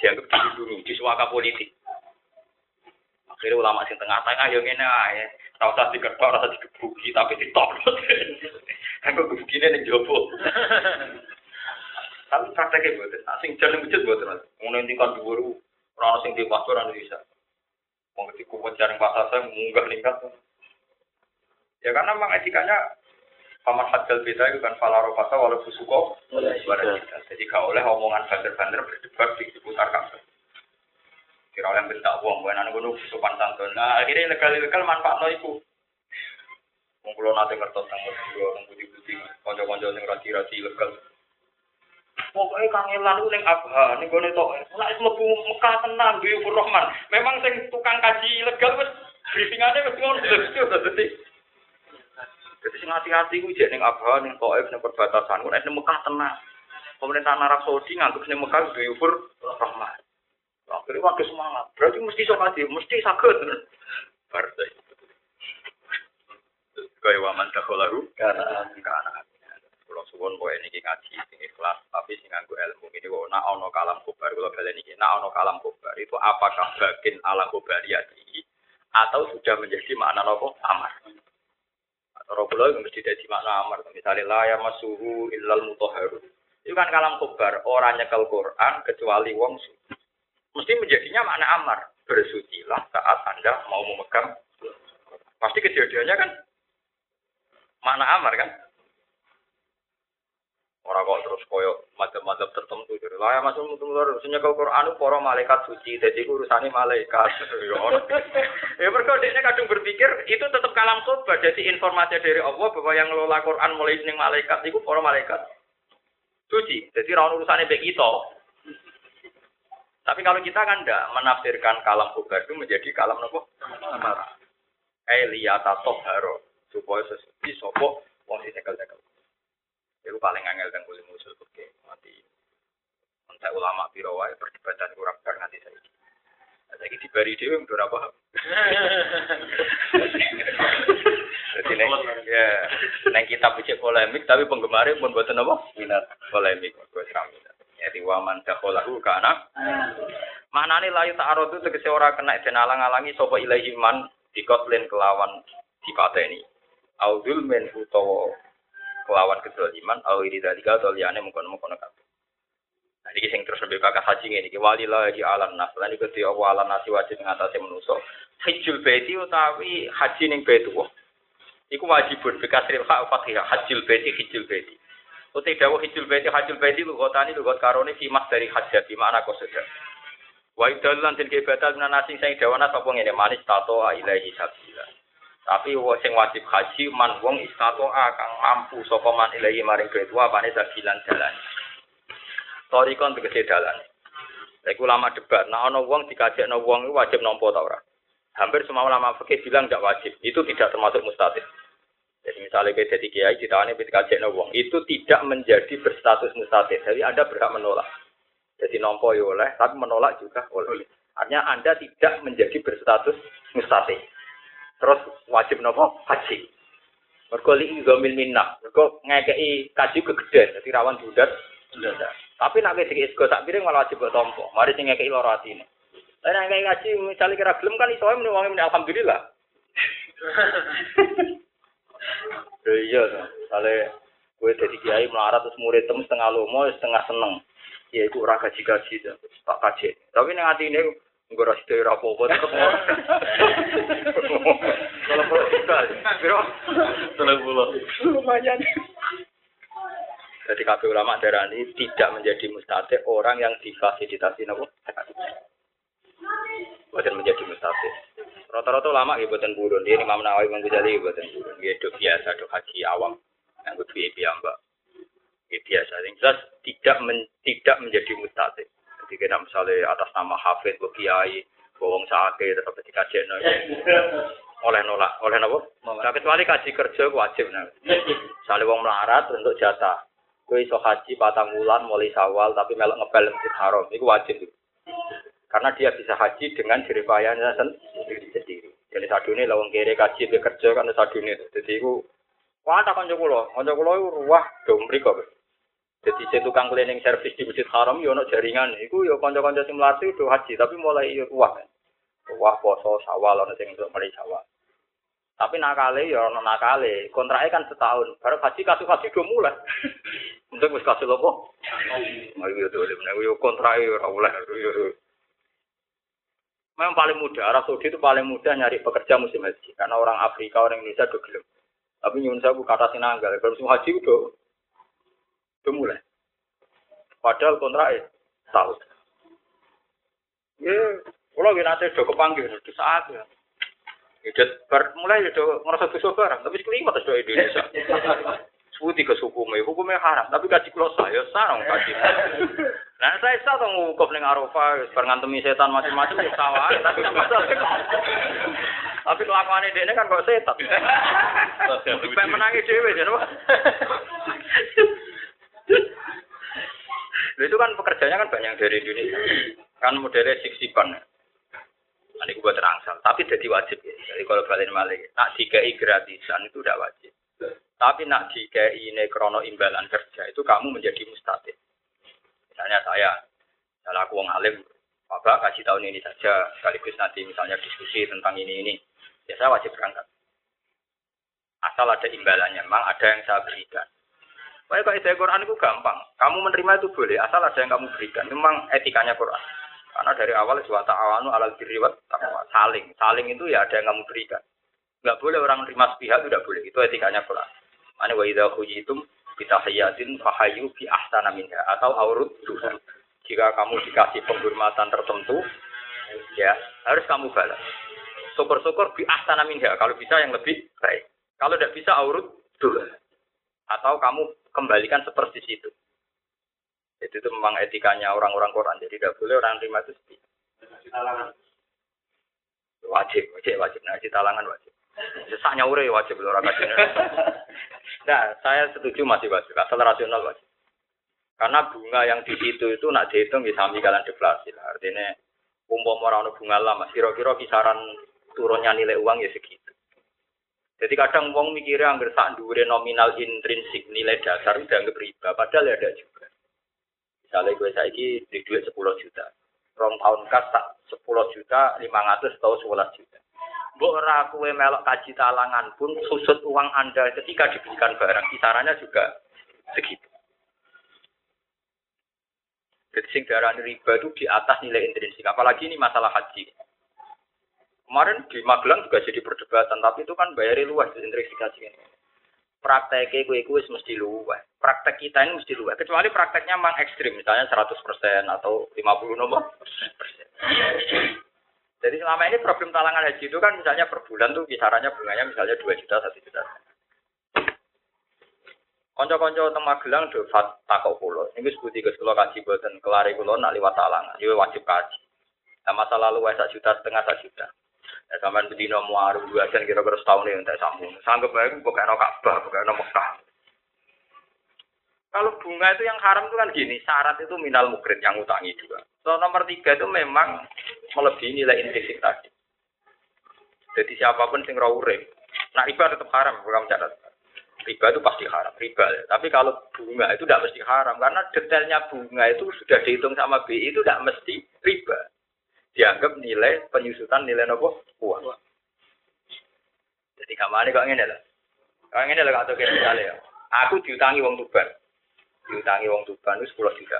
Dianggap dilindungi, disuaka politik. Akhirnya ulama sing tengah tengah yang ini aja. Rasa diketok, rasa digebuki, tapi ditop. Aku begini nih jopo. Tapi prakteknya buat, sing jalan masjid buat mas. Mulai tingkat dua orang sing di pasar anu bisa. Mau ketika kuat jaring pasar saya munggah ningkat. Ya karena memang etikanya paman hadal beda itu kan falaro pasar walau fusuko. Jadi kau oleh omongan banter-banter berdebat di seputar kampus. Kira oleh bentak bukan anak gunung sopan santun. Nah akhirnya legal-legal manfaat no itu. Wong kula nate ngertos nang Madura nang putih-putih kanca-kanca sing rasi-rasi legal. Pokoke kangelan ku ning Abha ning gone tok. Nek mlebu Mekah tenan Buyur Rahman. Memang sing tukang kaji legal wis briefingane wis ngono dadi. Jadi sing hati-hati ku jek ning Abha ning Thaif ning perbatasan nek ning Mekah tenan. Pemerintah Arab Saudi nganggep ning Mekah Buyur Rahman. Akhirnya waktu semangat. Berarti mesti sok mesti sakit. Partai. Kaya waman dakholahu karena karena kalau suwon kowe niki ngaji sing ikhlas tapi sing nganggo ilmu ini kok nak ono kalam kobar kalau kalian niki nak ono kalam kobar itu apakah bagian alam kobariyati atau sudah menjadi makna nopo? Amar. Atau robulah mesti jadi makna amar. Misalnya la ya masuhu illal mutahharun itu kan kalam kobar orang nyekel Quran kecuali wong suci mesti menjadinya makna amar bersucilah saat anda mau memegang pasti kejadiannya kan Mana amar kan? Orang kok terus koyo madzhab tertentu. Jadi lah ya masuk mutung lur, sing nyekel Quran itu malaikat suci, jadi urusane malaikat. Ya. Ya mergo dekne kadung berpikir itu tetap kalam khotbah. Jadi informasi dari Allah bahwa yang ngelola Quran mulai ning malaikat itu para malaikat suci. Jadi ra ono urusane mbek kita. Tapi kalau kita kan tidak menafsirkan kalam itu menjadi kalam nopo? Amara. Eliyata toharo supaya sesuci sopo wong sing cekel-cekel. Itu paling angel dan kulit musul oke mati. Entah ulama biro wae perdebatan kurang bar nanti saya. Saya ini dibari dewi udah apa? Jadi neng ya neng kita bicara polemik tapi penggemarnya pun buatan apa? Minat polemik. Gue seram Jadi waman dakholahu kana. Mana nih layu itu tegesi ora kena den alang-alangi sapa ilahi man dikotlin kelawan dipateni. Audul men utawa kelawan kezaliman au iri dari atau liane mengkono-mengkono kabeh. Nah iki sing terus lebih kakak haji iki wali la di alam nas. Lan iku di apa alam nasi wajib ngatasi manusa. Hajjul baiti utawi haji ning Baitullah. Iku wajibun bikasril hak fatihah hajjul baiti hajjul baiti. Utai dawuh hijul baiti hajjul baiti lugotani lugot karone fi mas dari hajjat di mana kosoda. Wa idalan den kebatal nasi sing dawana sapa ngene manis tato ilahi sabila. Tapi sing wajib haji man wong istato kang mampu sapa man ilahi maring baitu apane sabilan dalan. Torikon tegese dalan. Iku ulama debat, nah ana wong dikajekno wong wajib nampa ta ora? Hampir semua ulama fikih bilang tidak wajib. Itu tidak termasuk mustahil. Jadi misalnya kita jadi kiai, ditawani ketika kajian wong, itu tidak menjadi berstatus mustahil. Jadi Anda berhak menolak. Jadi nompo ya oleh, tapi menolak juga oleh. Artinya Anda tidak menjadi berstatus mustahil. Terus wajib nopo haji. Mergo li gomil minnah. Mergo ngekei kaji kegedean, jadi rawan budat. Tapi nak ngekei sego tak piring malah wajib tompo. Mari sing ngekei loro atine. Lah nek ngekei kaji misalnya kira gelem kan iso wong alhamdulillah. Iya. Sale kowe dadi kiai melarat terus murid tem setengah lomo setengah seneng. Ya iku ora gaji-gaji to. Tak kaji. Tapi ning atine nggo ra sithik ora apa-apa tetep ngono. Kalau perlu kita, biro, tolong pulau. Lumayan. Jadi kabeh ulama darah ini tidak menjadi mustahil orang yang difasilitasi nopo. Bukan menjadi mustahil. Rata-rata ulama ya buatan burun. Dia Imam Nawawi Imam Ghazali buatan burun. Dia dok biasa, dok haji awam. Yang kudu ya mbak. Ya biasa. Yang jelas tidak men, tidak menjadi mustahil. Jadi kita misalnya atas nama Hafid, Kiai, Bawang Sake, tetap ketika jenol. oleh nolak, oleh nopo. Nah, kecuali kaji kerja wajib. Nah. Misalnya wong melarat untuk jatah. Kowe iso haji patang bulan mulai sawal tapi melok ngepel masjid haram. Itu wajib. Karena dia bisa haji dengan jeripayanya sendiri sendiri. Jadi sadune lawang kiri kaji be kerja kan sadune. Jadi iku wah tak kanca kula, kanca kula iku wah do mriko. Jadi saya tukang cleaning service di Masjid Haram yo ono jaringan. Iku yo kanca-kanca sing mlati do haji tapi mulai yo wah. Wah poso sawal ono sing untuk mulai sawal. Tapi nakale ya ono nakale. Kontraknya kan setahun. Baru haji kasus haji do mulai. Untuk wis kasus apa? Ayo to, yo kontraknya ora oleh. Memang paling mudah, Arab Saudi itu paling mudah nyari pekerja musim haji. Karena orang Afrika, orang Indonesia udah gelap. Tapi nyun saya buka atas sinanggal. Kalau musim haji udah, udah mulai. Padahal kontrak tahun. Ya, kalau kita nanti udah kepanggil, udah saat ya. Udah mulai udah ngerasa dosa barang, tapi sekelimat sudah Indonesia. Suti ke hukumnya, hukumnya haram, tapi gaji kulo saya sarang gaji. Nah saya sah tuh ngukuf ning Arafah, berngantemi setan macam-macam ya sawah, tapi masalah. Tapi kelakuan ini kan kok setan. Supaya menangi dewe, jadi itu kan pekerjanya kan banyak dari Indonesia. Kan modelnya siksipan. Nah, ini buat terangsal. Tapi jadi wajib ya. Jadi kalau balik balik, nak dikai gratisan itu udah wajib. Tapi nak dikai ini krono imbalan kerja itu kamu menjadi mustahil. Misalnya saya, saya aku wong alim, Bapak kasih tahun ini saja, sekaligus nanti misalnya diskusi tentang ini ini, ya saya wajib berangkat. Asal ada imbalannya, memang ada yang saya berikan. Pokoknya kalau ide Quran itu gampang. Kamu menerima itu boleh, asal ada yang kamu berikan. Memang etikanya Quran. Karena dari awal suatu awanu alal diriwat saling. Saling itu ya ada yang kamu berikan. Enggak boleh orang menerima sepihak itu tidak boleh. Itu etikanya Quran. Mana wa idza kita hayatin fahayu bi ahsana minha atau aurut Jika kamu dikasih penghormatan tertentu, ya harus kamu balas. Syukur-syukur bi ahsana minha kalau bisa yang lebih baik. Kalau tidak bisa aurut dua. Atau kamu kembalikan seperti itu. Jadi itu memang etikanya orang-orang Quran. Jadi tidak boleh orang terima itu sedih. Wajib, wajib, wajib. Nah, talangan wajib. Sesak nyaure wajib orang kasih. Nah, saya setuju masih wajib. Asal rasional wajib. Karena bunga yang di situ itu nak dihitung bisa sami kalian deflasi. Artinya umpama orang bunga lama, kira-kira kisaran turunnya nilai uang ya segitu. Jadi kadang uang mikirnya anggar sak dhuwure nominal intrinsik nilai dasar udah anggap riba, padahal ya ada juga. Misalnya gue saiki di duit 10 juta. Rong tahun kas tak 10 juta, 500 atau 11 juta. Mbok ora kowe melok kaji talangan pun susut uang Anda ketika diberikan barang kisarannya juga segitu. Jadi sing riba itu di atas nilai intrinsik. Apalagi ini masalah haji. Kemarin di Magelang juga jadi perdebatan, tapi itu kan bayar luas di intrinsik haji ini. Prakteknya gue gue mesti luas. Praktek kita ini mesti luas. Kecuali prakteknya memang ekstrim, misalnya 100% atau 50 nomor. Jadi selama ini problem talangan haji itu kan misalnya per bulan tuh kisarannya bunganya misalnya 2 juta, 1 juta. Konco-konco teng Magelang do takok kula. Niku sebuti Gus kula kaji boten kelari kula nak liwat talangan. Yo wajib kaji. Nah, masa lalu wae sak juta setengah sak juta. Ya sampean bedino muaru dua kira-kira setahun yang tak sambung. Sanggep bae kok kena Ka'bah, kok kena Mekah. Kalau bunga itu yang haram itu kan gini, syarat itu minal mukrid yang utangi juga. So, nomor tiga itu memang melebihi nilai intrinsik tadi. Jadi siapa pun sing urip, nah riba tetap haram, bukan catat. Riba itu pasti haram, riba. Ya. Tapi kalau bunga itu tidak mesti haram, karena detailnya bunga itu sudah dihitung sama BI itu tidak mesti riba. Dianggap nilai penyusutan nilai nopo uang. Jadi kamane kok ngene lho. Kok ngene lho atau kira misalnya ya. Aku diutangi wong Tuban. Diutangi wong Tuban itu 10 juta.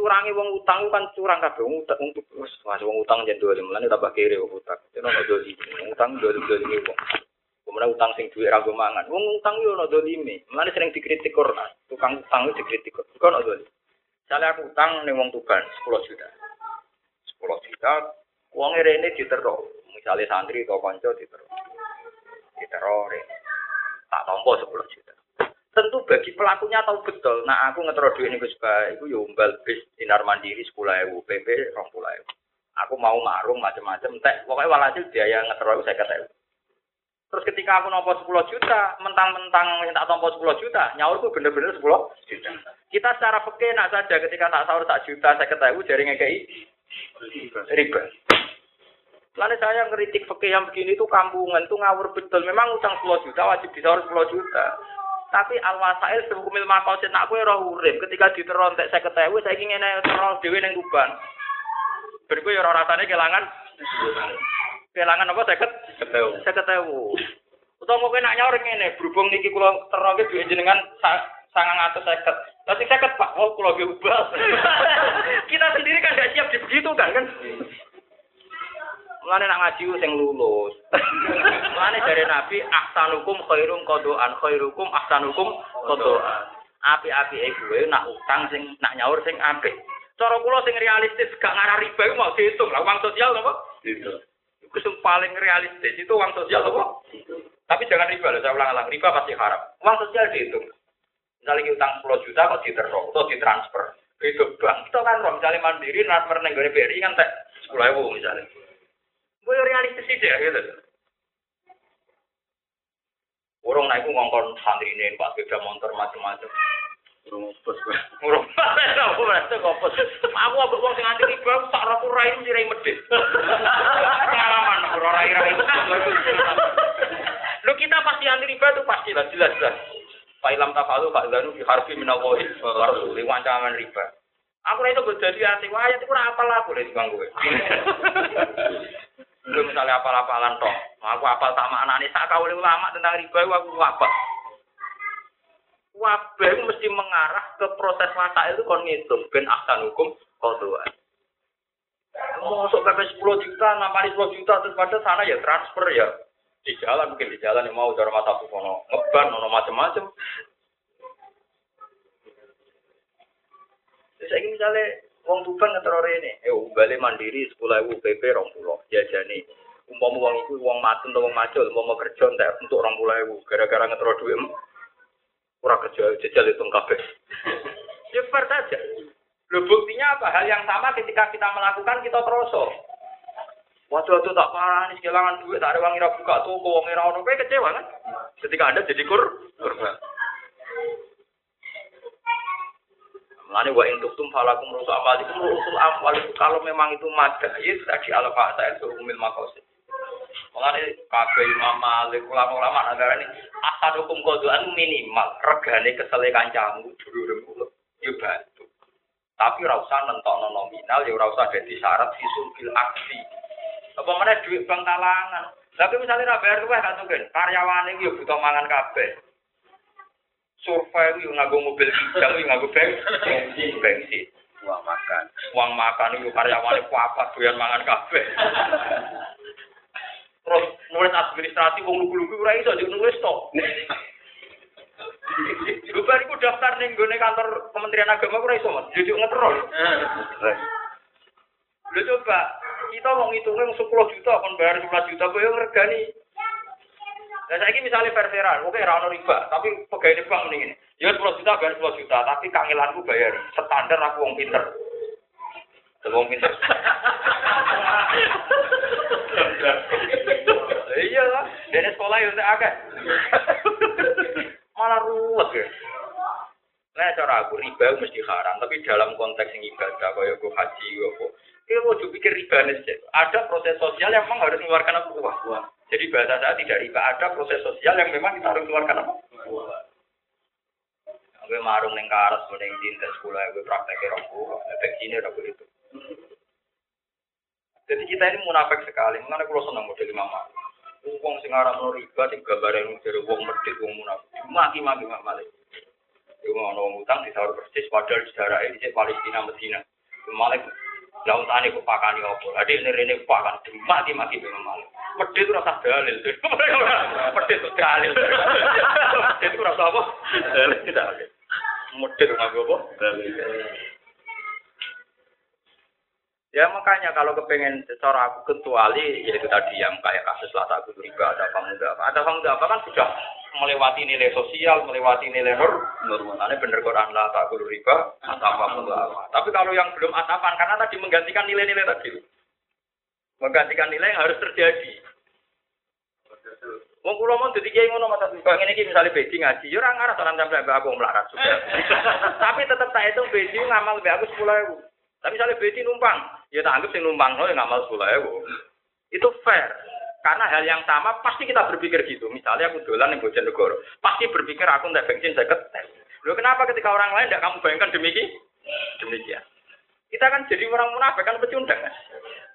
Curangi wong utang kan curang kabeh wong utang wis wong utang jen dua lima tambah kiri wong utang. Itu ono doli. Utang dua lima wong. Kemudian utang sing duit ragu mangan. Wong utang yo ono dolime. Mulane sering dikritik Quran. Tukang utang dikritik Quran. Kok ono dolim. Misalnya aku utang ning wong Tuban 10 juta. 10 juta uang rene ditero. Misalnya santri atau kanca ditero. Ditero rene. Tak tompo 10 juta. Tentu bagi pelakunya tahu betul. Nah aku ngetero duit ini Gus Iku yo umbal bis dinar mandiri 10.000, PP 20.000. Aku mau marung macam-macam. Tek pokoknya walhasil biaya ngetero saya kata Terus ketika aku nompo 10 juta, mentang-mentang minta tompo 10 juta, nyaurku bener-bener 10 juta. Kita secara peke nak saja ketika tak sahur tak juta, saya ketahui jari ngekei riba. Lalu saya ngeritik peke yang begini tuh kampungan, tuh ngawur betul. Memang utang 10 juta wajib disahur 10 juta. Tapi al wasail sebukumil makosin aku roh urip. Ketika diterontek saya ketahui saya ingin teror dewi neng kuban. Berikut ya rasanya kehilangan kehilangan apa seket? Seket ewu. Utawa mungkin nak nyaur ngene berhubung niki kula teroke duwe jenengan sangang atau seket. Tapi seket pak oh kula ge ubah. Kita sendiri kan gak siap begitu kan? Kan Mulane nak ngaji sing lulus. Mulane dari Nabi ahsanukum khairum qadoan khairukum ahsanukum qadoan. Api-api e gue nak utang sing nak nyaur sing apik. Cara kula sing realistis gak ngarah riba mau dihitung lah uang sosial napa? Itu yang paling realistis itu uang sosial apa? Tapi jangan riba, saya ulang-ulang, riba pasti haram. Uang sosial dihitung. Misalnya utang 10 juta kok diterok atau ditransfer itu bank. Itu kan misalnya mandiri transfer negara BRI kan tak 10 ribu misalnya. Gue realistis ya gitu. Orang naik ngongkon santri ini, pak beda motor macam-macam. Ngopos Ngurung. Aku merasa ngopos. Aku wong sing anti riba sak ora rai sirai medhit. Pengalaman ora rai-rai. Lu kita pasti anti riba itu pasti lah jelas jelas. Pak Ilham Tafalu, Pak Ilham di harfi minawahi, Rasuli, wancaman riba. Aku itu berdiri anti wayat, itu apa lah aku dari bang gue. Lu misalnya apal-apalan toh, aku apal tak maknani, tak kau ulama tentang riba, aku apa? wabah mesti mengarah ke proses masa itu kon ngitung ben ahsan hukum kodoan. Masuk PP 10 juta, namanya 10 juta, terus pada sana ya transfer ya. Di jalan mungkin di jalan yang mau cara mata kono ngeban ono macam-macam. Ini misalnya wong tuban ngetero rene, eh balik mandiri 10.000 PP 20 jajane. Umpama wong iku wong matun atau wong macul, umpama kerja entek untuk 20.000 gara-gara ngetero duit ora kerja jajal itu kabeh. Ya fair saja. Loh buktinya apa? Hal yang sama ketika kita melakukan kita terosok. Waduh, waduh tak parah nih kehilangan duit, tak ada uang buka toko, uang ira ono, kecewa kan? Ketika anda jadi kur, kurban. Mulane wa intuk tum falakum rusul amalikum rusul amwal itu kalau memang itu madais tadi ala fa'sa itu umil makosid. Mulane kabeh Imam Malik ulama-ulama negara ini asadukum kodoan minimal regane kesele kancamu dulurem kula yo bantu. Tapi ora usah nentokno nominal ya ora usah dadi syarat fisul fil aksi. Apa mana duit bank talangan. Tapi misalnya ra bayar luwih kan mungkin karyawane iki yo butuh mangan kabeh. Survei itu nganggo mobil kijang, itu nganggo bensin, bensin. Uang makan. Uang makan itu karyawane kuapat doyan mangan kabeh. Terus nulis administrasi wong lugu-lugu ora iso nulis to. Bubar iku daftar ning gone kantor Kementerian Agama ora iso, Mas. Jujuk ngetrol. Lho coba, kita mau ngitungnya 10 juta, kon bayar 11 juta, yang ngergani. Nah, saya misalnya fair-fairan, oke, rano riba, tapi pegawai bank mendingin. Ya 10 juta, bayar 10 juta, tapi kangelanku bayar. Standar aku wong pinter. Wong pinter. iya lah, dari sekolah ya udah agak. Malah ruwet ya. Nah, cara aku riba mesti haram, tapi dalam konteks yang ibadah, kayak gue haji, gue Kita mau pikir riba nih, ada proses sosial yang memang harus mengeluarkan apa uang. Jadi bahasa saya tidak riba, ada proses sosial yang memang kita harus mengeluarkan apa? Uang. Gue marung neng karas, neng cinta sekolah, gue prakteknya rokok, efek sini rokok itu. Jadi kita ini munafik sekali, mengenai kalau senang model mama. Uang sing arah no riba, sing gambar yang dari uang medit, uang munafik. Maki-maki mak malik. Mau ngomong utang di sahur persis, padahal sejarah ini Palestina, Medina. Malik lah untane kok pakani opo. Adik ini rene pakan mati-mati memang malu. Pedhe itu rasa dalil. Pedhe itu dalil. Pedhe itu rasa apa? Dalil tidak. Pedhe itu nganggo apa? Dalil. Ya makanya kalau kepengen secara aku kecuali yaitu tadi yang kayak kasus lata aku riba ada pemuda apa ada pemuda apa kan sudah melewati nilai sosial melewati nilai nur normalnya bener Quran lah tak guru riba apa tapi kalau yang belum atapan karena tadi menggantikan nilai-nilai tadi menggantikan nilai yang harus terjadi Wong kula mau dadi kiai ngono mata kok ngene iki misale beji ngaji ya ora ngarah salam sampe aku melarat sudah. Tapi tetep tak hitung beji ngamal mbek aku 10.000. Tapi misalnya beji numpang, ya tak anggap sing numpang no ya ngamal 10.000. Itu fair. Karena hal yang sama pasti kita berpikir gitu. Misalnya aku dolan yang Bojonegoro, pasti berpikir aku ndak bensin saya ketes. Loh kenapa ketika orang lain tidak kamu bayangkan demikian? Demikian. Kita kan jadi orang munafik kan pecundang kan.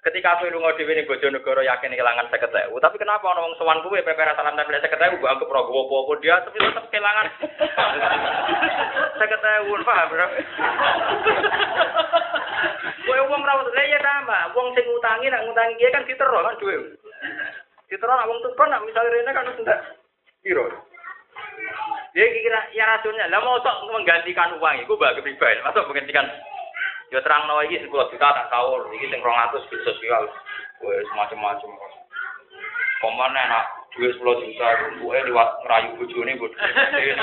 Ketika aku lunga dhewe ning Bojonegoro yakin kehilangan 50.000, tapi kenapa ana wong sowan kuwe pepe salam tempel 50.000 mbok anggap ora apa-apa dia tapi tetap kehilangan 50.000 paham bro? Kowe wong ra lha ya sama, wong sing ngutangi nek ngutangi kiye kan ditero kan duwe. Ditero nek wong tuban nek misale rene kan ndak piro. Dia kira ya rasulnya, lah mau sok menggantikan uang itu bagi pribadi, masuk menggantikan Ya terang nawa iki 10 juta tak sahur, iki sing 200 di sosial. Wes macam-macam. Pemane nak duit 10 juta buke liwat ngerayu bojone mbok.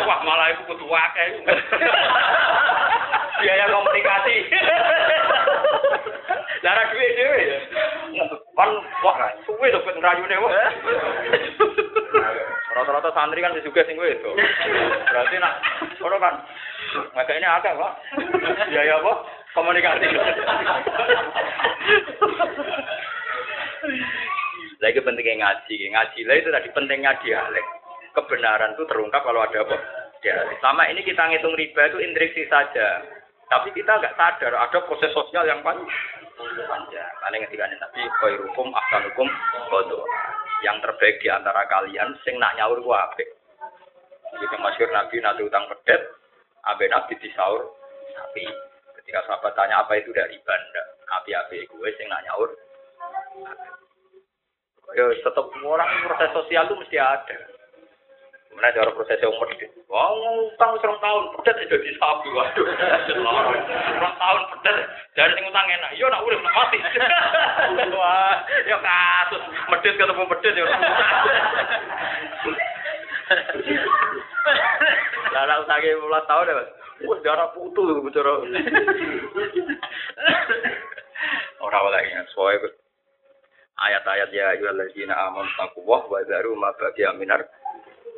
Wah malah itu kudu akeh. Biaya komunikasi. Lara duit dhewe ya. Kan wah suwe to ben ngrayune wah. Rata-rata santri kan juga sing itu. Berarti nak ora kan. Maka ini akeh, Pak. Biaya apa? komunikasi. Lagi pentingnya ngaji, ngaji lah itu tadi pentingnya dialek. Kebenaran itu terungkap kalau ada apa? Dialek. Selama ini kita ngitung riba itu intriksi saja. Tapi kita nggak sadar ada proses sosial yang panjang. Karena ketika Nabi khairukum ahsanukum bodoh. Yang terbaik di antara kalian sing nak nyaur ku apik. Jadi masyur Nabi nanti utang pedet, abe Nabi disaur sapi. Ketika sahabat tanya apa itu dari riba, api-api gue sing nak nyaur. Ya tetap orang proses sosial itu mesti ada. Mana ada orang proses yang medit. Wah, ngutang serong tahun, pedet aja di sapi. Waduh, serong tahun pedet. Dari sing utang enak. Yo nak urip nak mati. Wah, ya kasus medit ketemu medit ya. Lah nak utange 15 tahun ya. Wah, darah putu bicara. Ora lagi soalnya ayat-ayat ya ayyuhalladzina amanu taqwa wa daru ma baqiya minar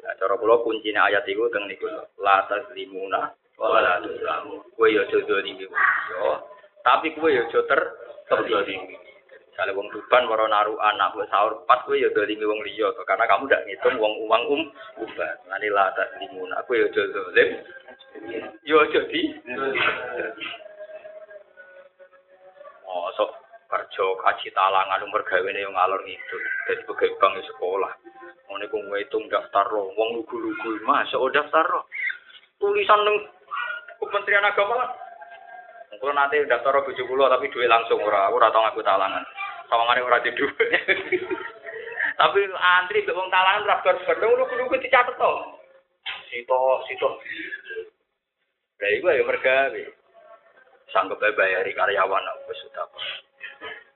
Nah, cara kula kuncine ayat iku teng niku la tazlimuna wa la tuzlamu. Kowe yo aja dolimi yo. Tapi kowe yo aja ter terzalimi. Misalnya wong tuban maro naruh anak wis sahur pas kowe yo dolimi wong liya karena kamu ndak ngitung wong uang um uban. Lani la tazlimuna. Kowe yo aja zalim. Yo aja di. Oh, sok kerja kaji talangan umur gawene yang ngalor ngidul. Jadi pegawai bank sekolah. Ngene ku ngitung daftar lo, wong lugu-lugu masuk oh daftar lo. Tulisan neng Kementerian Agama kan. Kalau nanti daftar bojo kula tapi duit langsung ora, ora tau ngaku talangan. Sawangane ora di duit. tapi antri mbek wong talangan ora bar-bar lugu-lugu dicatet to. Sito, sito. Lah iku ya mergawe. Sanggup bayari karyawan wis sudah.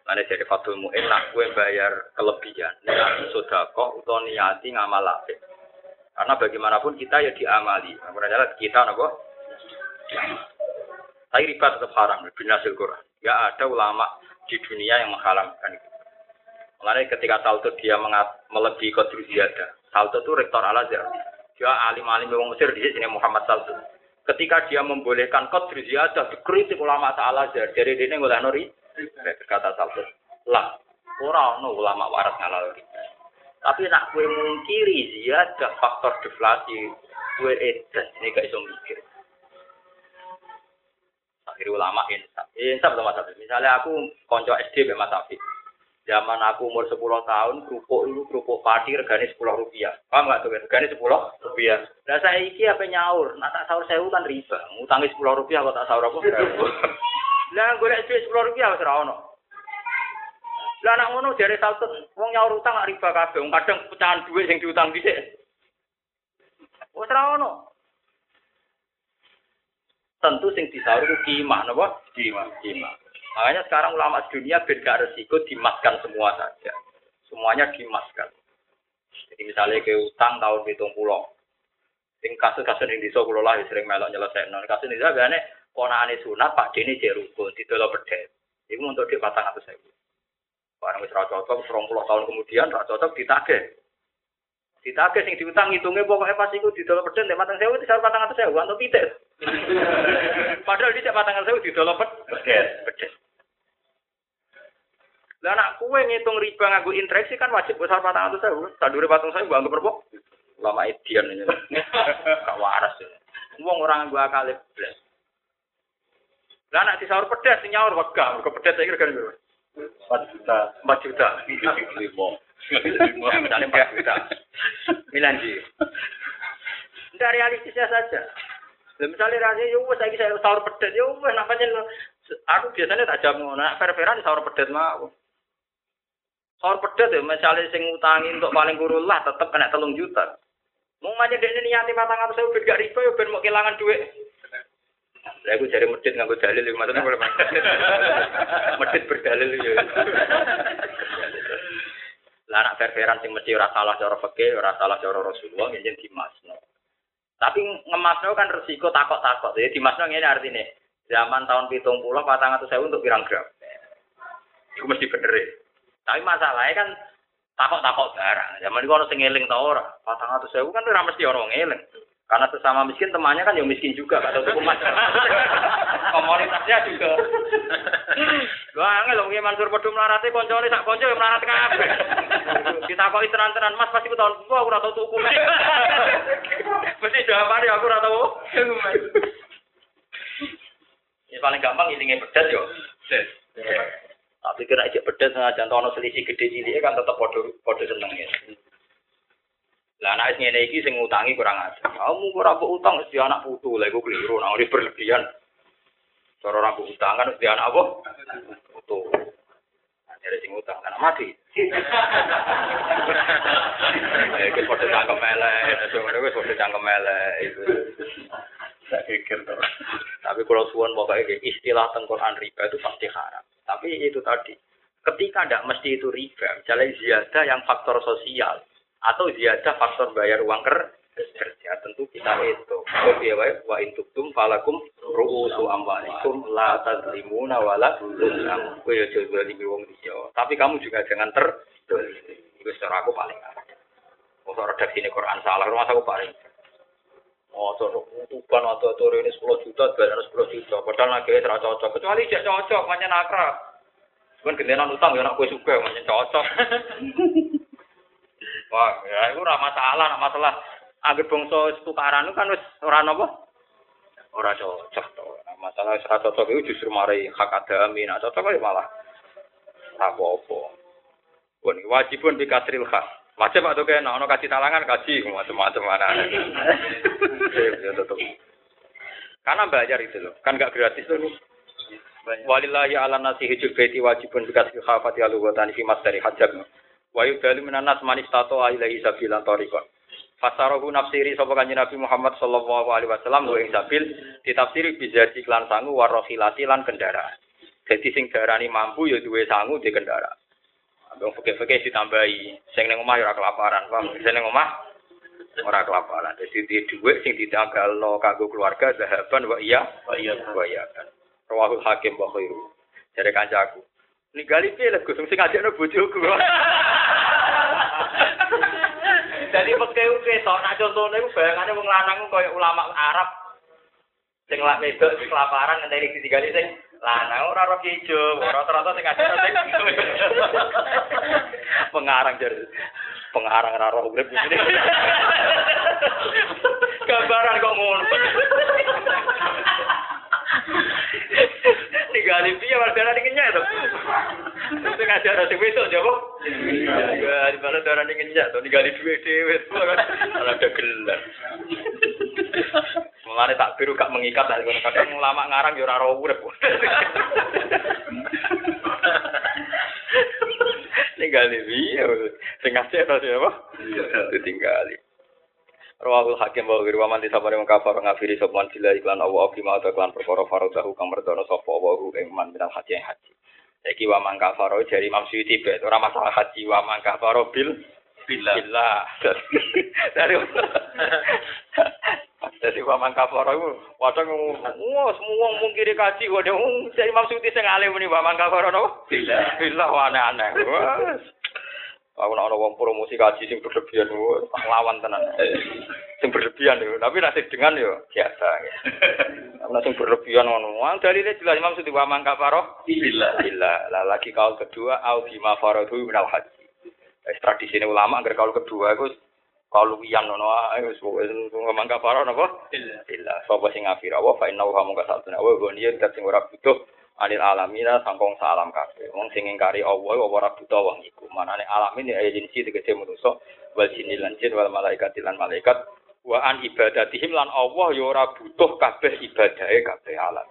Mana jadi fatul mu'in nak gue bayar kelebihan. Niati sodako atau niati ngamal apik. Karena bagaimanapun kita ya diamali. Makanya kita nopo. Tapi riba tetap haram. Binasil Quran. Ya ada ulama di dunia yang mengharamkan itu. Mengenai ketika Salto dia mengat, melebihi kodru ziyadah. Salto itu rektor al azhar Dia alim-alim orang Mesir di sini Muhammad Salto. Ketika dia membolehkan kodru ziyadah, dikritik ulama al azhar Jadi dia ngoleh nori kata Saltus lah ora ono ulama waras ngalal tapi nak kue mungkiri ada faktor deflasi. Kue edan ini gak iso mikir. Akhirnya ulama insaf. Insaf sama Mas misalnya aku konco SD be Mas zaman aku umur 10 tahun kerupuk itu kerupuk padi regane 10 rupiah. Paham gak tuh? Regane 10 rupiah. Nah saya iki apa nyaur? Nah tak sahur saya kan riba ngutangi 10 rupiah kok tak sahur apa Lah golek duit 10 rupiah wis ora ono. Lah anak ngono jare saltut wong nyaur utang gak riba kabeh, wong kadang pecahan duit sing diutang dhisik. Wis ora ono. Tentu sing disaur itu kimah napa? Kimah, kimah. Makanya sekarang ulama dunia ben gak resiko dimaskan semua saja. Semuanya dimaskan. Jadi misalnya ke utang tahun hitung pulau. Sing kasus-kasus yang kula lah sering melok nyelesaikan. Kasus ini gane ponakane sunat Pak Dene rukun didolo pedet. Iku untuk di atau saya. Barang wis ra cocok 20 tahun kemudian ra cocok ditagih. Ditagih sing diutang ngitungnya pokoknya pas iku didolo pedet nek matang sewu disar patang atau sewu atau pitik. Padahal di patang atau sewu didolo pedet. Pedet. Lah anak kue ngitung riba nganggo interaksi kan wajib besar patang atau sewu. Sadure patang sewu anggap berapa? Lama edian ini. Gak waras ya. Wong orang gua akal blas. Lah anak disaur pedas nyaur wegah, mergo pedas saya kira kan 4 juta. 4 juta. 5. 5. Misalnya 4 juta. Milan ji. Tidak realistisnya saja. Lah misalnya rasanya yo wis saiki saya sahur pedas yo wis namanya aku biasanya tak jam ngono, nak fair-fairan sahur pedas mau. Sahur pedas ya misalnya sing ngutangi untuk paling kurul lah tetep kena telung juta. Mau aja dene niati matang atau saya gak riba yo ben mau kehilangan duit. Lah aku cari medit nganggo dalil iki maksudnya boleh Medit berdalil ya. Lah anak fair-fairan sing mesti ora salah cara fikih, ora salah cara Rasulullah njen dimasno. Tapi ngemasno kan resiko takok-takok. Jadi dimasno ngene artinya zaman tahun pitung puluh patang atau saya untuk pirang gram. Itu mesti bener ya. Tapi masalahnya kan takok-takok barang. Zaman itu orang sing eling ta ora. Saya kan ora mesti orang eling. Karena sesama miskin temannya kan yang miskin juga, kata tuku mas. Komunitasnya juga. Wah, angel lho Mansur padha mlarate koncone sak konco yang melarat kabeh. Ditakoki tenan-tenan Mas pasti tahun gua aku ora tau tuku. Mesti jawabane aku ora tau. Ini paling gampang ilinge pedas yo. Tapi kira aja pedas sengaja ono selisih gede cilik kan tetap padha padha seneng ya. Lah anak ngene iki sing ngutangi kurang ajar. Kamu ora mbok utang wis anak putu, lha iku keliru, nek ora berlebihan. Cara ora utang kan wis anak apa? Putu. Dari sing utang kan mati. Iki padha cangkem elek, ngono wis padha cangkem elek itu. Tak pikir. Tapi kalau suwon pokoknya istilah tengkoran riba itu pasti haram. Tapi itu tadi, ketika tidak mesti itu riba, misalnya ziyadah yang faktor sosial atau ziyadah faktor bayar uang ker- kerja, tentu kita itu. Wa biya wae wa intuktum falakum ru'usu amwalikum la tadlimuna wala tuzlam. Kowe ya aja zalimi wong liya. Tapi kamu juga jangan ter Itu secara aku paling. Kalau redaksi ini Quran salah, rumah aku paling Oh, uban atau tuh ini 10 juta, bayar 10 juta. Padahal lagi serah cocok. Kecuali tidak cocok, macam akrab. Kan gendenan utang ya nak kue suka, macam cocok. Wah, ya itu ora masalah, nak masalah. Agar bangsa tukaran kan wis ora napa? Ora cocok to. Masalah wis ora cocok itu justru mari hak adami. Nah, cocok ya malah apa-apa. Wah, ini wajibun bi kasril khas. Wajib atau kayak nah, ono kasih talangan kaji macam-macam mana. ya. Karena bayar itu loh, kan gak gratis loh nih. Walillahi ala nasi hijul baiti wajibun bi kasril khafati alu wa tani fi dari hajat. Wa yudalu minan nas man istato ilaihi sabilan tariqan. Fasarahu nafsiri sapa kanjeng Nabi Muhammad sallallahu alaihi wasallam wa ing sabil ditafsiri bisa iklan sangu warohilati lan kendaraan. Jadi sing darani mampu ya duwe sangu di kendaraan. Abang fikih-fikih ditambahi, sing ning omah ya ora kelaparan, paham? Sing ning omah ora kelaparan. Dadi di dhuwit sing ditanggalno kanggo keluarga zahaban wa iya Oh iya. wa iya. Rawahul Hakim wa khairu. Jare kancaku. Ninggali piye lek Gus sing ngajakno bojoku. Jadi pakai uke tok nak contone iku bayangane wong lanang koyo ulama Arab. Sing lak wedok sing kelaparan ngenteni ditinggali sing lanang ora roh ijo, rata-rata sing ngajakno sing pengarang jare. Pengarang ora roh urip ngene. Gambaran kok ngono. Tinggali piye warga ning kenyek to. Sing ngajar sing wedok jaba. Ya, di mana darah ning kenyek to tinggali duwe dhewe. Ora ada gelar. Mulane tak biru gak mengikat lah kadang ulama ngarang ya ora roh urip. Tinggali piye sing ngajar to siapa? Ditinggali. Rawahul Hakim wa ghairu man disabare wong kafar ngafiri sopman sila iklan Allah bima atau iklan perkara faradahu kang merdono sapa wa hu ing man minal haji yang haji. Iki wa man kafaro dari Imam Suyuti bet ora masalah haji wa man kafaro bil Billah. Dari Jadi wa man kafaro iku wadang wah semua wong kiri kaji wadah Imam Suyuti sing alim ni wa man kafaro napa? Billah. Billah aneh-aneh. Aku nak wong promosi kaji sing berlebihan, tak lawan tenan. Sing berlebihan yo, tapi nasib dengan yo biasa. Ana sing berlebihan ngono. Wong dalile jelas Imam Sudi wa man kafaro Billah. Bila lah lagi kaul kedua au bima faradu minal haji. Wis tradisine ulama agar kaul kedua iku kaul wiyan ngono ae wis ngomong kafaro napa? Billah. Bila sapa sing ngafira wa fa inna wa mung kasatuna wa goniyen dat sing ora butuh anil alamina sangkong salam kabeh. Wong sing ngingkari Allah wa ora buta wong iku. Manane alamin ya jinsi tegese manusa wal jinni lan jin wal malaikat lan malaikat wa an ibadatihim lan Allah ya ora butuh kabeh ibadahe kabeh alam.